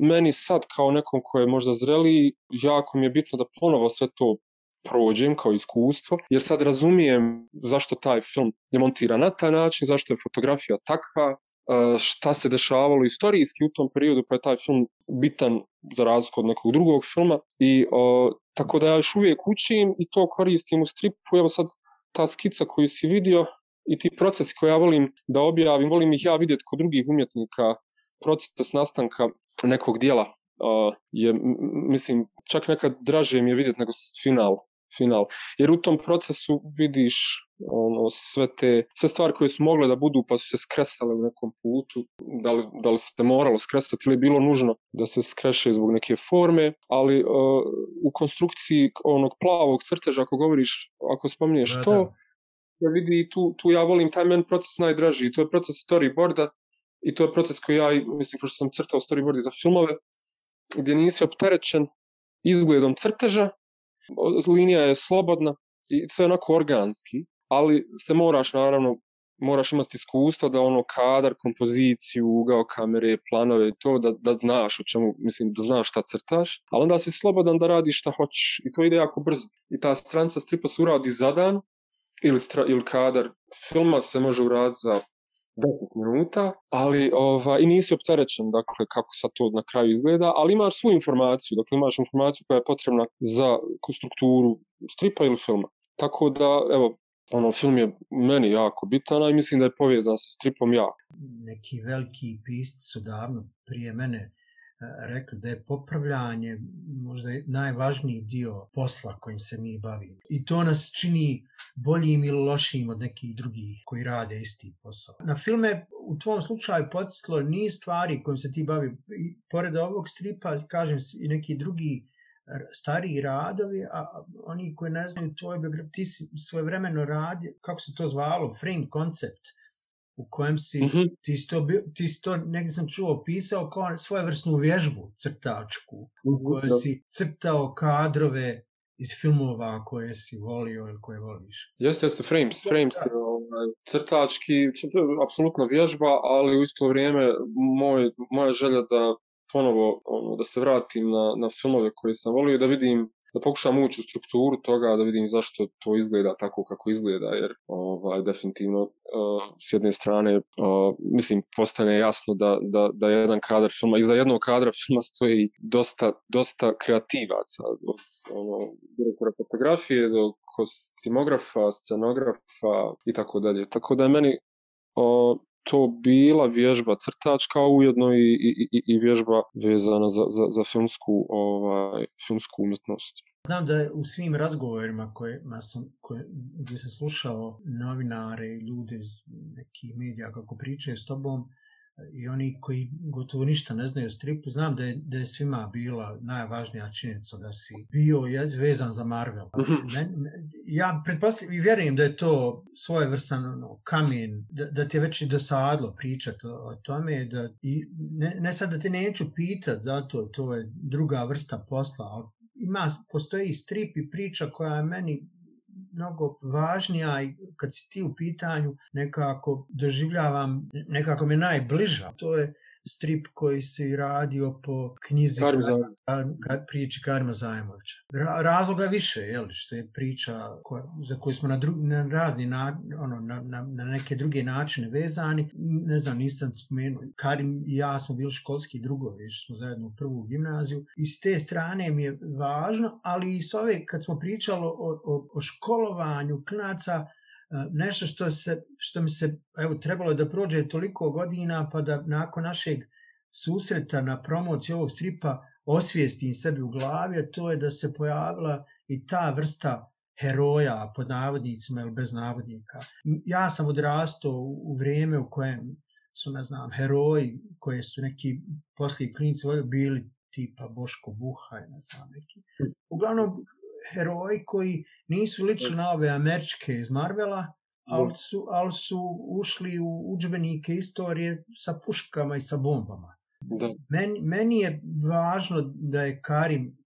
meni sad kao nekom ko je možda zreli, jako mi je bitno da ponovo sve to prođem kao iskustvo, jer sad razumijem zašto taj film je montiran na taj način, zašto je fotografija takva, E, šta se dešavalo istorijski u tom periodu, pa je taj film bitan za razliku od nekog drugog filma. I, uh, tako da ja još uvijek učim i to koristim u stripu. Evo sad ta skica koju si vidio i ti procesi koje ja volim da objavim, volim ih ja vidjeti kod drugih umjetnika, proces nastanka nekog dijela. Uh, je, mislim, čak nekad draže mi je vidjeti nego final, final. Jer u tom procesu vidiš ono sve te sve stvari koje su mogle da budu pa su se skresale u nekom putu da li, da li se moralo skresati ili je bilo nužno da se skreše zbog neke forme ali uh, u konstrukciji onog plavog crteža ako govoriš ako spominješ da, to da. ja vidi tu, tu ja volim taj men proces najdraži to je proces storyboarda i to je proces koji ja mislim pošto sam crtao storyboardi za filmove gdje nisi opterećen izgledom crteža linija je slobodna i sve onako organski ali se moraš naravno moraš imati iskustva da ono kadar, kompoziciju, ugao kamere, planove to da, da znaš o čemu, mislim da znaš šta crtaš, ali onda si slobodan da radiš šta hoćeš i to ide jako brzo. I ta stranca stripa se uradi za dan ili, stra, ili kadar filma se može uraditi za 10 minuta, ali ova, i nisi opterećen dakle, kako sad to na kraju izgleda, ali imaš svu informaciju, dakle imaš informaciju koja je potrebna za strukturu stripa ili filma. Tako da, evo, ono, film je meni jako bitan, a mislim da je povijezan sa stripom ja. Neki veliki pisci su davno prije mene e, rekli da je popravljanje možda najvažniji dio posla kojim se mi bavimo. I to nas čini boljim ili lošim od nekih drugih koji rade isti posao. Na filme u tvom slučaju podstilo ni stvari kojim se ti bavi. I pored ovog stripa, kažem, i neki drugi stariji radovi, a oni koji ne znaju tvoj biograf, ti si svojevremeno radi, kako se to zvalo, frame concept, u kojem si, mm -hmm. ti si to, bio, ti si to negdje sam čuo, pisao kao svojevrsnu vježbu crtačku, u mhm, kojoj si crtao kadrove iz filmova koje si volio ili koje voliš. Jeste, jeste, frames, frames, ovaj, crtački, apsolutno vježba, ali u isto vrijeme moj, moja želja da ponovo ono, da se vratim na, na filmove koje sam volio da vidim da pokušam ući u strukturu toga da vidim zašto to izgleda tako kako izgleda jer ovaj definitivno uh, s jedne strane uh, mislim postane jasno da da da jedan kadar filma iza jednog kadra [LAUGHS] filma stoji dosta dosta kreativaca od ono direktora fotografije do kostimografa scenografa i tako dalje tako da je meni uh, to bila vježba crtačka ujedno i, i, i vježba vezana za, za, za filmsku, ovaj, filmsku umjetnost. Znam da je u svim razgovorima koje, sam, koje, gdje sam slušao novinare, ljude iz nekih medija kako pričaju s tobom, i oni koji gotovo ništa ne znaju o stripu, znam da je, da je svima bila najvažnija činjenica da si bio vezan za Marvel. Mhm. Men, ja pretpostavljam i vjerujem da je to svoje vrstan no, kamen, da, da ti je već i dosadlo pričat o, o tome, da, i ne, ne sad da te neću pitat, zato to je druga vrsta posla, ali ima, postoji strip i priča koja je meni mnogo važnija i kad si ti u pitanju nekako doživljavam, nekako mi je najbliža. To je strip koji se radio po knjizi priči Karma Zajmovića. Ra razloga više, je li, što je priča koja, za koju smo na, dru, na razni na, ono, na, na, na neke druge načine vezani. Ne znam, nisam spomenuo. Karim i ja smo bili školski drugovi, išli smo zajedno u prvu gimnaziju. I s te strane mi je važno, ali i s ove, kad smo pričalo o, o, o školovanju knaca, E, nešto što, se, što mi se evo, trebalo da prođe toliko godina pa da nakon našeg susreta na promociju ovog stripa osvijestim sebi u glavi, a to je da se pojavila i ta vrsta heroja pod navodnicima ili bez navodnika. Ja sam odrastao u, u vrijeme u kojem su, ne znam, heroji koje su neki poslije klinice bili tipa Boško Buha i ne znam neki. Uglavnom, heroji koji nisu lični na ove američke iz Marvela, ali su, ali su ušli u uđbenike istorije sa puškama i sa bombama. Da. Men, meni je važno da je Karim,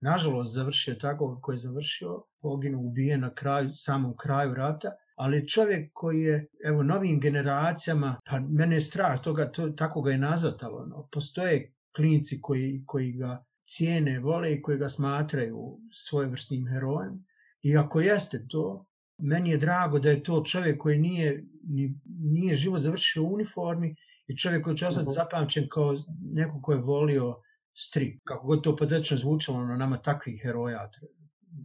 nažalost, završio tako kako je završio, poginu ubijen na kraju, samom kraju rata, ali čovjek koji je evo novim generacijama, pa mene je strah toga, to, tako ga je nazvatalo, no, postoje klinci koji, koji ga cijene, vole i koje ga smatraju svojevrsnim herojem. I ako jeste to, meni je drago da je to čovjek koji nije, ni, nije život završio u uniformi i čovjek koji će ostati mhm. zapamćen kao neko ko je volio strip. Kako god to patrično zvučalo, ono, nama takvih heroja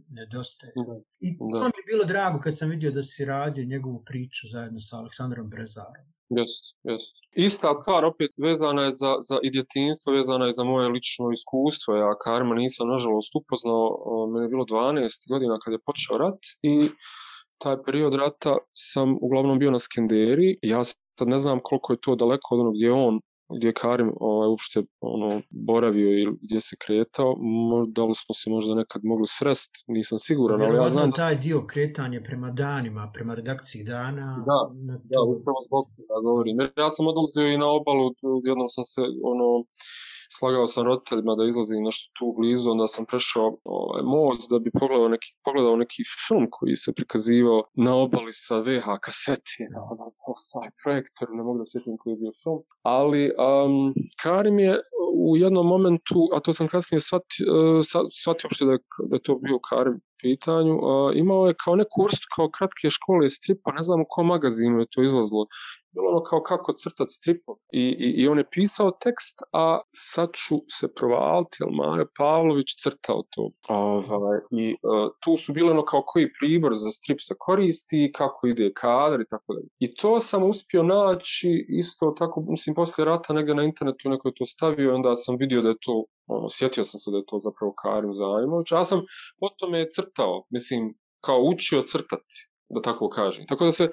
nedostaje. I to mi je bilo drago kad sam vidio da si radio njegovu priču zajedno sa Aleksandrom Brezarom. Jest, jest. Ista stvar opet vezana je za, za i djetinstvo, vezana je za moje lično iskustvo. Ja karma nisam nažalost upoznao, meni je bilo 12 godina kad je počeo rat i taj period rata sam uglavnom bio na Skenderi. Ja sad ne znam koliko je to daleko od onog gdje je on gdje Karim ovaj, uopšte ono, boravio i gdje se kretao, da li smo se možda nekad mogli srest, nisam siguran, ali ja znam... Taj da... dio kretanje prema danima, prema redakciji dana... Da, na to... da, upravo zbog toga govorim. Jer ja sam odlazio i na obalu, jednom sam se ono, slagao sam roditeljima da izlazim nešto tu blizu, onda sam prešao ovaj, most da bi pogledao neki, pogledao neki film koji se prikazivao na obali sa VH kaseti, na ono, ovaj projektor, ne mogu da sjetim koji je bio film. Ali um, Karim je u jednom momentu, a to sam kasnije eh, shvatio, uh, shvatio da, da je to bio Karim, pitanju. Uh, imao je kao neku vrstu, kao kratke škole stripa, ne znam u kom magazinu je to izlazilo bilo ono kao kako crtat stripove. I, i, I on je pisao tekst, a sad ću se provaliti, jel Maja Pavlović crtao to. Ovaj, I uh, tu su bile ono kao koji pribor za strip se koristi, kako ide kadar i tako dalje. I to sam uspio naći isto tako, mislim, posle rata negde na internetu neko je to stavio i onda sam vidio da je to ono, sjetio sam se da je to zapravo Karim Zajmović, a sam potom je crtao, mislim, kao učio crtati da tako kažem. Tako da se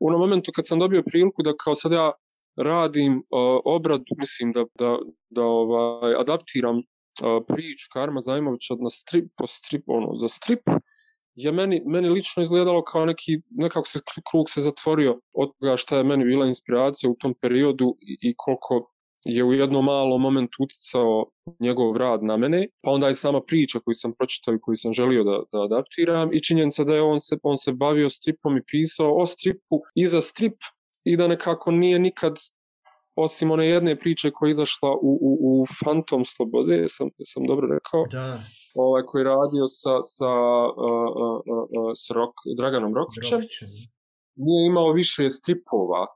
u onom momentu kad sam dobio priliku da kao sad ja radim uh, obrad, mislim da, da, da ovaj, adaptiram uh, priču Karma Zajmovića na strip, po strip, ono, za strip, je meni, meni lično izgledalo kao neki, nekako se krug se zatvorio od toga šta je meni bila inspiracija u tom periodu i, i koliko je u jedno malo moment uticao njegov rad na mene, pa onda je sama priča koju sam pročitao i koju sam želio da, da adaptiram i činjenica da je on se, on se bavio stripom i pisao o stripu i za strip i da nekako nije nikad osim one jedne priče koja je izašla u, u, u Phantom Slobode, sam, sam dobro rekao, da. Ovaj, koji je radio sa, sa, uh, uh, uh, uh, s Rock, Draganom Rokićem, nije imao više stripova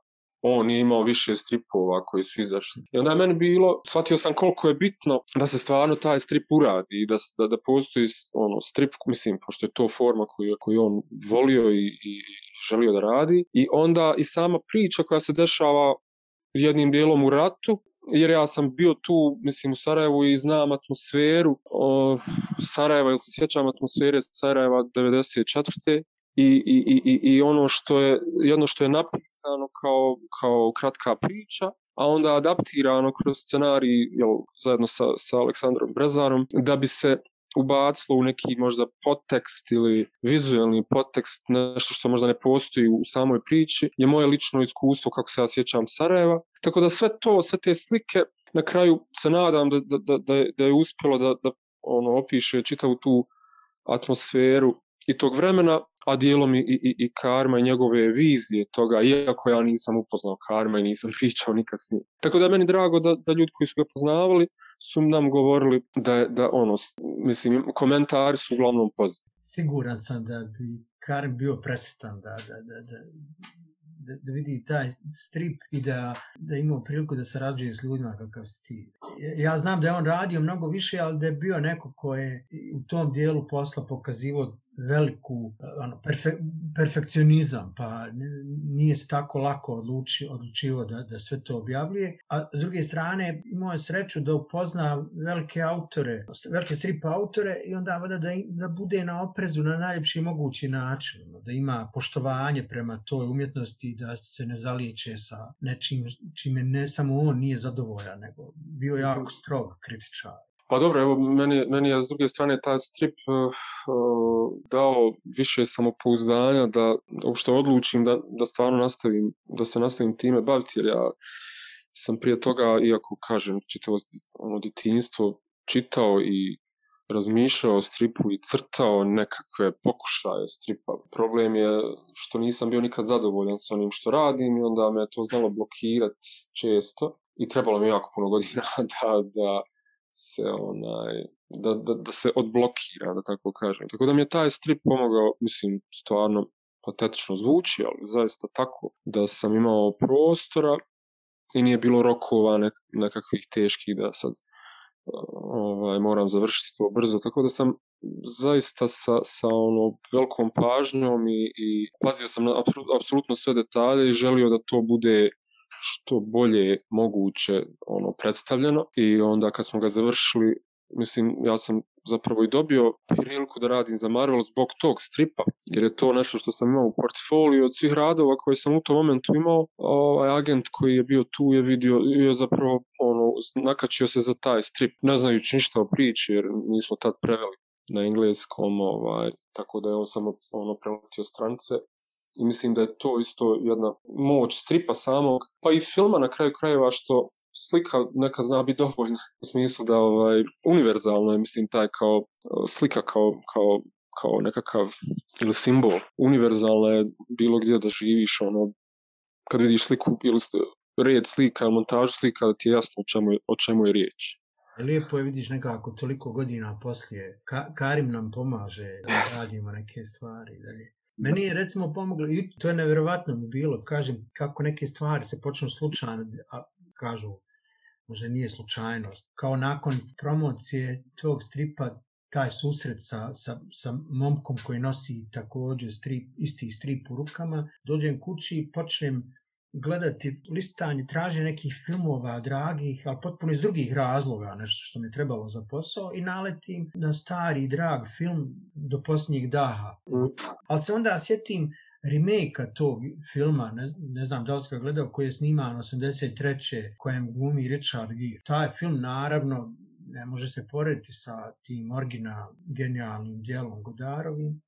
on je imao više stripova koji su izašli. I onda je meni bilo, shvatio sam koliko je bitno da se stvarno taj strip uradi i da, da, da postoji ono, strip, mislim, pošto je to forma koju, koju on volio i, i želio da radi. I onda i sama priča koja se dešava jednim dijelom u ratu, jer ja sam bio tu, mislim, u Sarajevu i znam atmosferu o, Sarajeva, ili se sjećam atmosfere Sarajeva 94 i, i, i ono što je jedno što je napisano kao, kao kratka priča a onda adaptirano kroz scenarij jel, zajedno sa, sa Aleksandrom Brezarom da bi se ubacilo u neki možda podtekst ili vizualni podtekst, nešto što možda ne postoji u samoj priči, je moje lično iskustvo kako se ja sjećam Sarajeva. Tako da sve to, sve te slike, na kraju se nadam da, da, da, da je uspjelo da, da ono, opiše čitavu tu atmosferu i tog vremena, a dijelom i, i, i karma i njegove vizije toga, iako ja nisam upoznao karma i nisam [LAUGHS] pričao nikad s njim. Tako da je meni drago da, da ljudi koji su ga poznavali su nam govorili da, da ono, mislim, komentari su uglavnom pozitivni. Siguran sam da bi Karim bio presetan da, da, da, da, da, da vidi taj strip i da, da imao priliku da sarađuje s ljudima kakav si ti. Ja znam da je on radio mnogo više, ali da je bio neko ko je u tom dijelu posla pokazivo veliku ano, perfe, perfekcionizam, pa nije se tako lako odluči, odlučivo da, da sve to objavljuje. A s druge strane, imao je sreću da upozna velike autore, velike strip autore i onda da, da bude na oprezu na najljepši mogući način, ono, da ima poštovanje prema toj umjetnosti da se ne zaliječe sa nečim čime ne samo on nije zadovoljan, nego bio jako strog kritičar. Pa dobro, evo, meni, meni je s druge strane taj strip uh, dao više samopouzdanja da uopšte odlučim da, da stvarno nastavim, da se nastavim time baviti, jer ja sam prije toga, iako kažem, čitavo ono, ditinstvo čitao i razmišljao o stripu i crtao nekakve pokušaje stripa. Problem je što nisam bio nikad zadovoljan sa onim što radim i onda me to znalo blokirati često i trebalo mi jako puno godina [LAUGHS] da, da se onaj da, da, da se odblokira, da tako kažem. Tako da mi je taj strip pomogao, mislim, stvarno patetično zvuči, ali zaista tako, da sam imao prostora i nije bilo rokova nek nekakvih teških da sad uh, ovaj, moram završiti to brzo. Tako da sam zaista sa, sa ono velikom pažnjom i, i pazio sam na apsolutno sve detalje i želio da to bude što bolje moguće ono predstavljeno i onda kad smo ga završili mislim ja sam zapravo i dobio priliku da radim za Marvel zbog tog stripa, jer je to nešto što sam imao u portfoliju od svih radova koje sam u tom momentu imao. Ovaj agent koji je bio tu je vidio, je zapravo ono, nakačio se za taj strip, ne znajući ništa o priči jer nismo tad preveli na engleskom, ovaj, tako da je on samo ono, prenutio strance I mislim da je to isto jedna moć stripa samog, pa i filma na kraju krajeva što slika neka zna biti dovoljna. U smislu da ovaj, univerzalno je, mislim, taj kao eh, slika kao, kao, kao nekakav ili simbol. Univerzalno je bilo gdje da živiš, ono, kad vidiš sliku ili red slika, montaž slika, da ti je jasno o čemu, o čemu je riječ. Lijepo je vidiš nekako toliko godina poslije. Ka Karim nam pomaže da radimo neke stvari. Da li... Meni je recimo pomoglo, i to je nevjerovatno mi bilo, kažem, kako neke stvari se počnu slučajno, a kažu, možda nije slučajnost, kao nakon promocije tog stripa, taj susret sa, sa, sa momkom koji nosi također strip, isti strip u rukama, dođem kući i počnem gledati listanje, traženje nekih filmova dragih, ali potpuno iz drugih razloga, nešto što mi je trebalo za posao, i naletim na stari drag film do posljednjeg daha. Mm. Ali se onda sjetim remake tog filma, ne, ne znam da li ga gledao, koji je sniman 83. kojem glumi Richard Gere. Taj film, naravno, ne može se porediti sa tim originalnim, genijalnim dijelom Godarovim,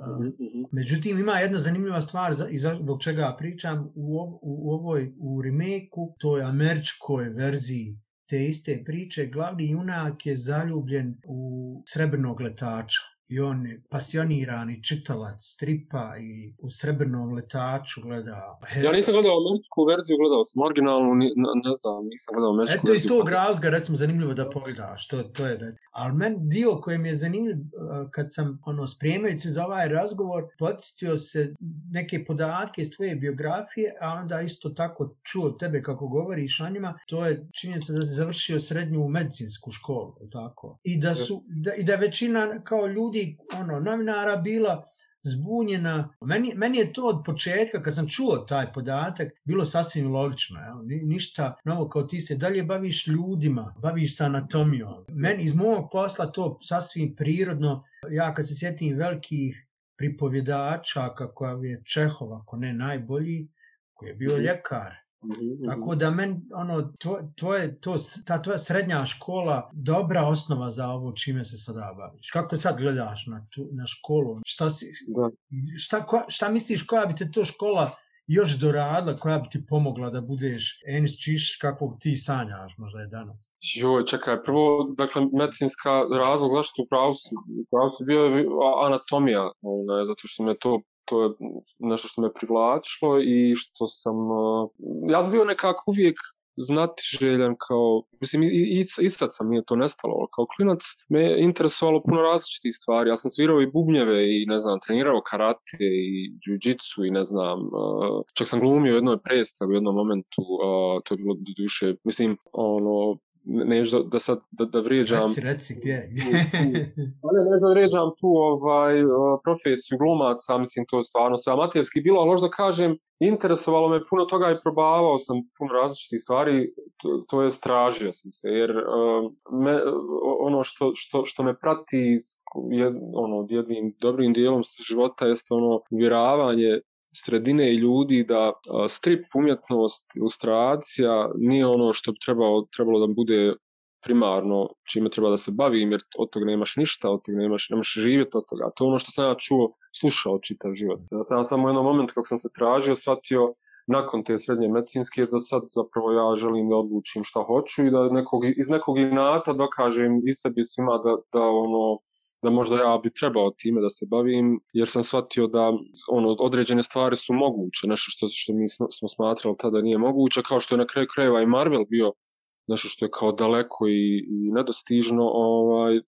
Mhm, um, mhm. Međutim, ima jedna zanimljiva stvar za, za, zbog čega pričam u, u, u ovoj u remake-u, toj američkoj verziji te iste priče, glavni junak je zaljubljen u srebrnog letača i on je pasionirani čitalac stripa i u srebrnom letaču gleda. Her ja nisam gledao američku verziju, gledao sam originalnu, ne, ne znam, nisam gledao američku verziju. Eto iz tog razga, recimo, zanimljivo da pogledaš, to, to je red. Ali men dio koji mi je zanimljiv, e, kad sam ono, spremajući za ovaj razgovor, podsjetio se neke podatke iz tvoje biografije, a onda isto tako čuo tebe kako govoriš na njima, to je činjenica da si završio srednju medicinsku školu, tako. I da, su, da, i da većina kao ljudi ljudi, ono, novinara bila zbunjena. Meni, meni je to od početka, kad sam čuo taj podatak, bilo sasvim logično. Ja? Ništa novo kao ti se dalje baviš ljudima, baviš sa anatomijom. Meni iz mojeg posla to sasvim prirodno. Ja kad se sjetim velikih pripovjedača, kako je Čehov, ako ne najbolji, koji je bio mhm. ljekar, Mhm, mhm. Tako da men, ono, to, to je to, ta tvoja srednja škola dobra osnova za ovo čime se sada baviš. Kako sad gledaš na, tu, na školu? Šta, si, šta, ko, šta misliš koja bi te to škola još doradila, koja bi ti pomogla da budeš Enis Čiš, kakvog ti sanjaš možda je danas? Joj, čekaj, prvo, dakle, medicinska razlog, zašto u pravu si, u pravu si bio anatomija, ono, zato što me to to je nešto što me privlačilo i što sam, uh, ja sam bio nekako uvijek znati željan kao, mislim, i, i, i sad sam mi je to nestalo, kao klinac me je interesovalo puno različitih stvari. Ja sam svirao i bubnjeve i, ne znam, trenirao karate i džuđicu i, ne znam, e, čak sam glumio jednoj predstavu u jednom momentu, to je bilo do duše, mislim, ono, neću da, da sad da, da vrijeđam... Reci, reci, gdje? [LAUGHS] pa ne, ne znam, vrijeđam tu ovaj, profesiju glumaca, mislim, to stvarno sve amatijski bilo, ali možda kažem, interesovalo me puno toga i probavao sam puno različitih stvari, to, to je stražio sam se, jer e, me, ono što, što, što me prati jed, ono, jednim dobrim dijelom života jeste ono uvjeravanje sredine i ljudi da strip umjetnost, ilustracija nije ono što bi trebalo, trebalo da bude primarno čime treba da se bavi jer od toga nemaš ništa, od toga nemaš, nemaš živjeti od toga. To je ono što sam ja čuo, slušao čitav život. Ja sam samo jednom moment kako sam se tražio, shvatio nakon te srednje medicinske da sad zapravo ja želim da odlučim šta hoću i da nekog, iz nekog inata dokažem i sebi svima da, da ono, da možda ja bi trebao time da se bavim, jer sam shvatio da ono, određene stvari su moguće, nešto što, što mi smo smatrali tada nije moguće, kao što je na kraju krajeva i Marvel bio nešto što je kao daleko i, i nedostižno, ovaj,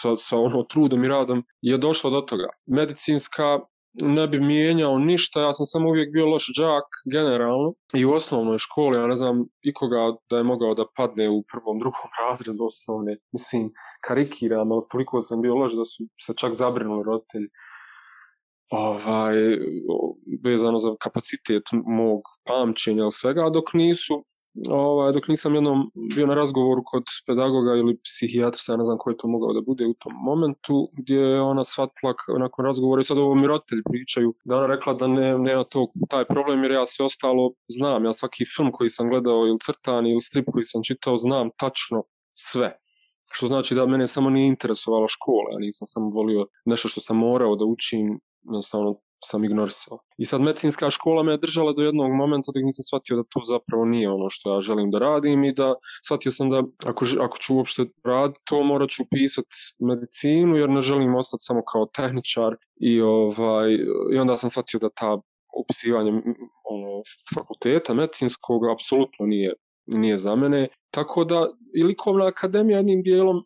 sa, sa ono trudom i radom, je došlo do toga. Medicinska ne bi mijenjao ništa, ja sam samo uvijek bio loš džak generalno i u osnovnoj školi, ja ne znam ikoga da je mogao da padne u prvom, drugom [LAUGHS] razredu osnovne, mislim karikiram, ali toliko sam bio loš da su se čak zabrinuli roditelji ovaj, vezano za kapacitet mog pamćenja ili svega, dok nisu ovaj, dok nisam jednom bio na razgovoru kod pedagoga ili psihijatrsa, ja ne znam ko je to mogao da bude u tom momentu, gdje je ona shvatila nakon razgovora i sad ovo mi roditelji pričaju, da ona rekla da ne, ne to taj problem jer ja sve ostalo znam, ja svaki film koji sam gledao ili crtan ili strip koji sam čitao znam tačno sve. Što znači da mene samo nije interesovala škola, ja nisam samo volio nešto što sam morao da učim jednostavno sam ignorisao. I sad medicinska škola me držala do jednog momenta dok nisam shvatio da to zapravo nije ono što ja želim da radim i da shvatio sam da ako, ako ću uopšte rad, to morat ću pisat medicinu jer ne želim ostati samo kao tehničar i, ovaj, i onda sam shvatio da ta upisivanje ono, fakulteta medicinskog apsolutno nije, nije za mene. Tako da i likovna akademija jednim dijelom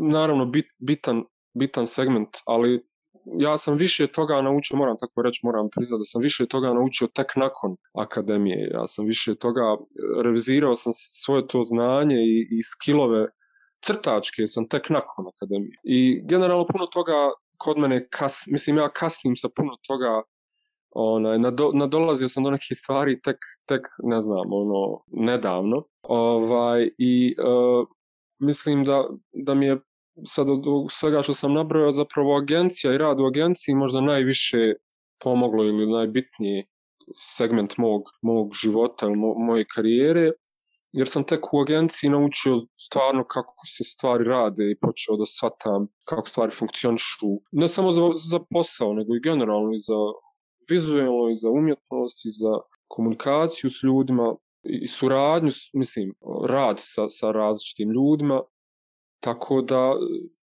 naravno bit, bitan bitan segment, ali ja sam više toga naučio, moram tako reći, moram priznati da sam više toga naučio tek nakon akademije. Ja sam više toga e, revizirao sam svoje to znanje i, i skillove crtačke sam tek nakon akademije. I generalno puno toga kod mene, kas, mislim ja kasnim sa puno toga, onaj, nado, nadolazio sam do neke stvari tek, tek ne znam, ono, nedavno. Ovaj, I uh, mislim da, da mi je sad od svega što sam nabrojao, zapravo agencija i rad u agenciji možda najviše pomoglo ili najbitniji segment mog, mog života ili mo, moje karijere, jer sam tek u agenciji naučio stvarno kako se stvari rade i počeo da shvatam kako stvari funkcionišu. Ne samo za, za posao, nego i generalno i za vizualno i za umjetnost i za komunikaciju s ljudima i suradnju, mislim, rad sa, sa različitim ljudima. Tako da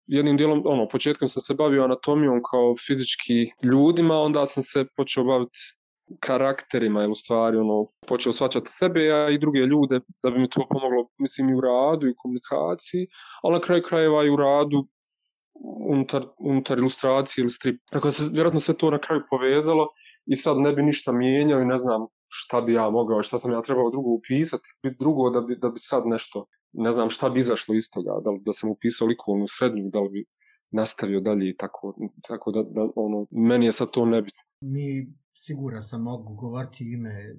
jednim dijelom, ono, početkom sam se bavio anatomijom kao fizički ljudima, onda sam se počeo baviti karakterima, u stvari, ono, počeo svačati sebe ja i druge ljude, da bi mi to pomoglo, mislim, i u radu i u komunikaciji, ali na kraju krajeva i u radu unutar, unutar ilustracije ili strip. Tako da se, vjerojatno, sve to na kraju povezalo i sad ne bi ništa mijenjao i ne znam šta bi ja mogao, šta sam ja trebao drugo upisati, biti drugo da bi, da bi sad nešto ne znam šta bi izašlo iz toga, da, li, da sam upisao likovnu srednju, da li bi nastavio dalje i tako, tako da, da ono, meni je sad to nebitno. Mi sigura sam mogu govoriti ime e,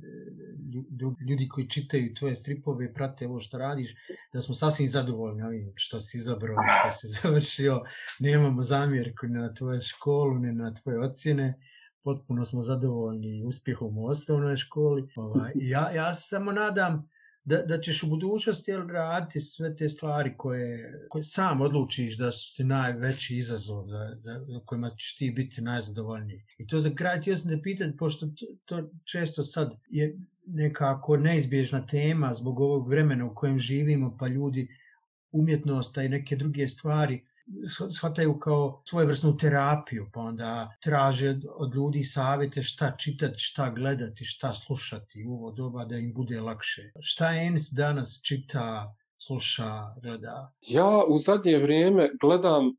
ljudi koji čitaju tvoje stripove i prate ovo što radiš, da smo sasvim zadovoljni ovim što si izabrao, što si [LAUGHS] završio, nemamo zamjerku ni na tvoju školu, ni na tvoje ocjene potpuno smo zadovoljni uspjehom u osnovnoj školi. Ova, [LAUGHS] ja, ja samo nadam, da, da ćeš u budućnosti jel, raditi sve te stvari koje, koje sam odlučiš da su ti najveći izazov, da, da, da kojima ćeš ti biti najzadovoljniji. I to za kraj ti sam te pitati, pošto to, to često sad je nekako neizbježna tema zbog ovog vremena u kojem živimo, pa ljudi umjetnosta i neke druge stvari – shvataju kao svojevrsnu terapiju, pa onda traže od ljudi savete šta čitati, šta gledati, šta slušati u ovo doba da im bude lakše. Šta Enis danas čita sluša, gleda? Ja u zadnje vrijeme gledam uh,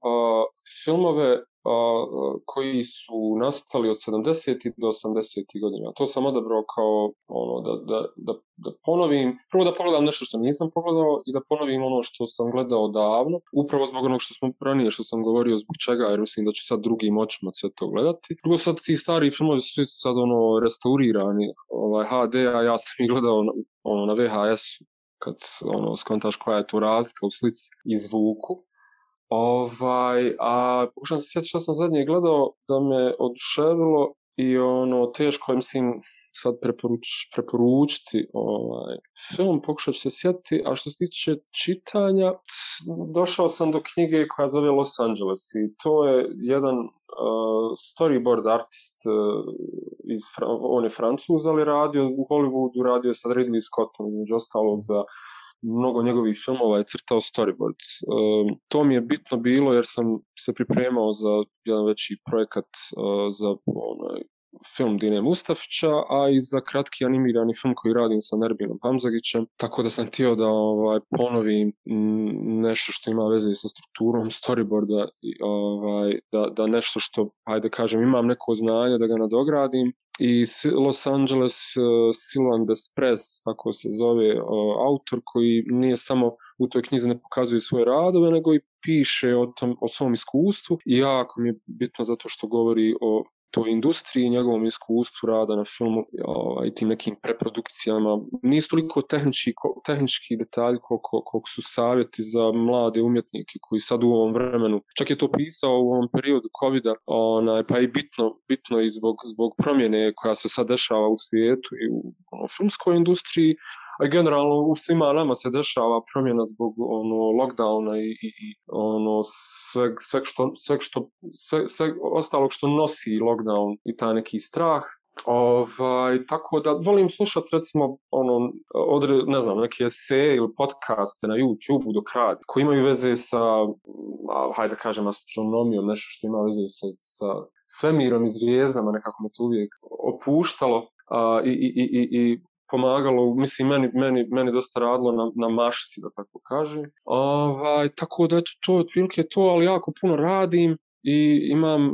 filmove uh, koji su nastali od 70. do 80. godina. To sam odabrao kao ono da, da, da, da ponovim, prvo da pogledam nešto što nisam pogledao i da ponovim ono što sam gledao davno, upravo zbog onog što smo ranije što sam govorio zbog čega, jer mislim da ću sad drugim očima sve to gledati. Drugo sad ti stari filmovi su sad ono restaurirani, ovaj HD, a ja sam ih gledao na, ono na VHS kad ono, skontaš koja je tu razlika u slici i zvuku. Ovaj, a pokušam se sjetiti što sam zadnje gledao da me oduševilo I ono, teško je, mislim, sad preporuč, preporučiti ovaj, film, pokušat ću se sjetiti, a što se tiče čitanja, tch, došao sam do knjige koja zove Los Angeles i to je jedan uh, storyboard artist, uh, iz, on je francuz, ali radio u Hollywoodu, radio je sad Ridley Scottom, među ostalog za uh, mnogo njegovih filmova je crtao storyboard. E, to mi je bitno bilo jer sam se pripremao za jedan veći projekat e, za onaj, film Dine Mustafića, a i za kratki animirani film koji radim sa Nerbinom Pamzagićem, tako da sam htio da ovaj, ponovim mm, nešto što ima veze sa strukturom storyboarda, ovaj, da, da nešto što, hajde kažem, imam neko znanje da ga nadogradim, i Los Angeles uh, eh, Silvan Desprez, tako se zove uh, autor koji nije samo u toj knjizi ne pokazuje svoje radove nego i piše o, tom, o svom iskustvu i jako mi je bitno zato što govori o toj industriji i njegovom iskustvu rada na filmu i ovaj, tim nekim preprodukcijama. Nisu toliko tehnički, tehnički detalj koliko, koliko su savjeti za mlade umjetnike koji sad u ovom vremenu, čak je to pisao u ovom periodu COVID-a, onaj, pa i bitno, bitno i zbog, zbog promjene koja se sad dešava u svijetu i u ono, filmskoj industriji, Pa generalno u svima nama se dešava promjena zbog ono lockdowna i, i ono sveg, sveg što, sveg što sve, sveg ostalog što nosi lockdown i taj neki strah Ovaj, tako da volim slušati recimo ono, odre, ne znam, neke eseje ili podcaste na YouTube-u dok radi, koji imaju veze sa, hajde da kažem, astronomijom, nešto što ima veze sa, sa svemirom i zvijezdama, nekako me to uvijek opuštalo. Uh, i, i, i, i pomagalo, mislim, meni, meni, meni dosta radilo na, na mašti, da tako kažem. Ovaj, tako da, eto, to je otprilike to, ali jako puno radim i imam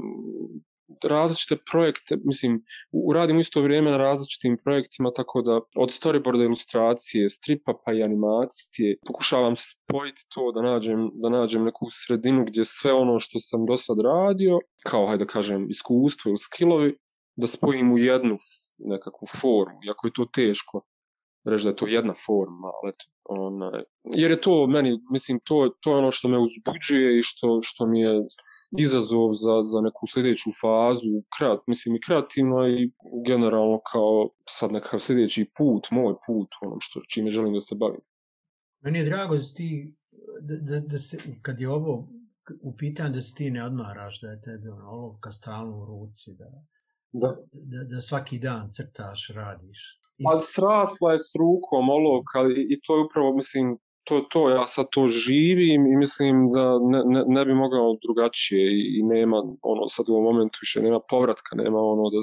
različite projekte, mislim, uradim isto vrijeme na različitim projektima, tako da od storyboarda ilustracije, stripa pa i animacije, pokušavam spojiti to da nađem, da nađem neku sredinu gdje sve ono što sam do sad radio, kao, hajde da kažem, iskustvo ili skillovi, da spojim u jednu nekakvu formu, iako je to teško reći da je to jedna forma, ali eto, onaj, jer je to meni, mislim, to, to je ono što me uzbuđuje i što, što mi je izazov za, za neku sljedeću fazu, kreat, mislim i kreativno i generalno kao sad nekakav sljedeći put, moj put, ono što, čime želim da se bavim. Meni je drago da ti, da, da, da se, kad je ovo u pitanju da se ti ne odmaraš, da je tebi ono olovka stalno u ruci, da, da. da, da svaki dan crtaš, radiš. Iz... Pa srasla je s rukom, olok, ali i to je upravo, mislim, to je to, ja sad to živim i mislim da ne, ne, ne bi mogao drugačije i, i nema, ono, sad u ovom momentu više nema povratka, nema ono da,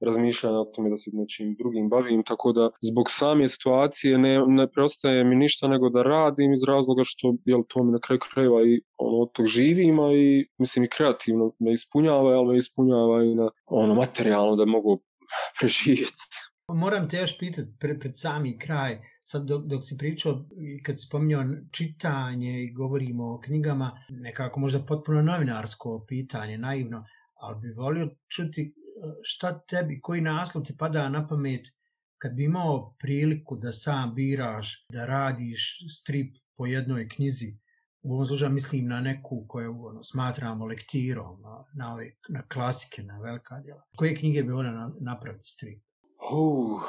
razmišljanja o tome da se nečim drugim bavim, tako da zbog same situacije ne, ne preostaje mi ništa nego da radim iz razloga što jel, to mi na kraju krajeva i ono, od tog živima i mislim i kreativno me ispunjava, ali me ispunjava i na ono, materijalno da mogu [LAUGHS] preživjeti. Moram te još pitati pre, pred sami kraj, sad dok, dok si pričao, kad si spominjao čitanje i govorimo o knjigama, nekako možda potpuno novinarsko pitanje, naivno, ali bi volio čuti šta tebi, koji naslov ti pada na pamet kad bi imao priliku da sam biraš, da radiš strip po jednoj knjizi, u ovom slučaju mislim na neku koju ono, smatramo lektirom, na, na, ove, na klasike, na velika djela. Koje knjige bi ona na, napraviti strip? Uh,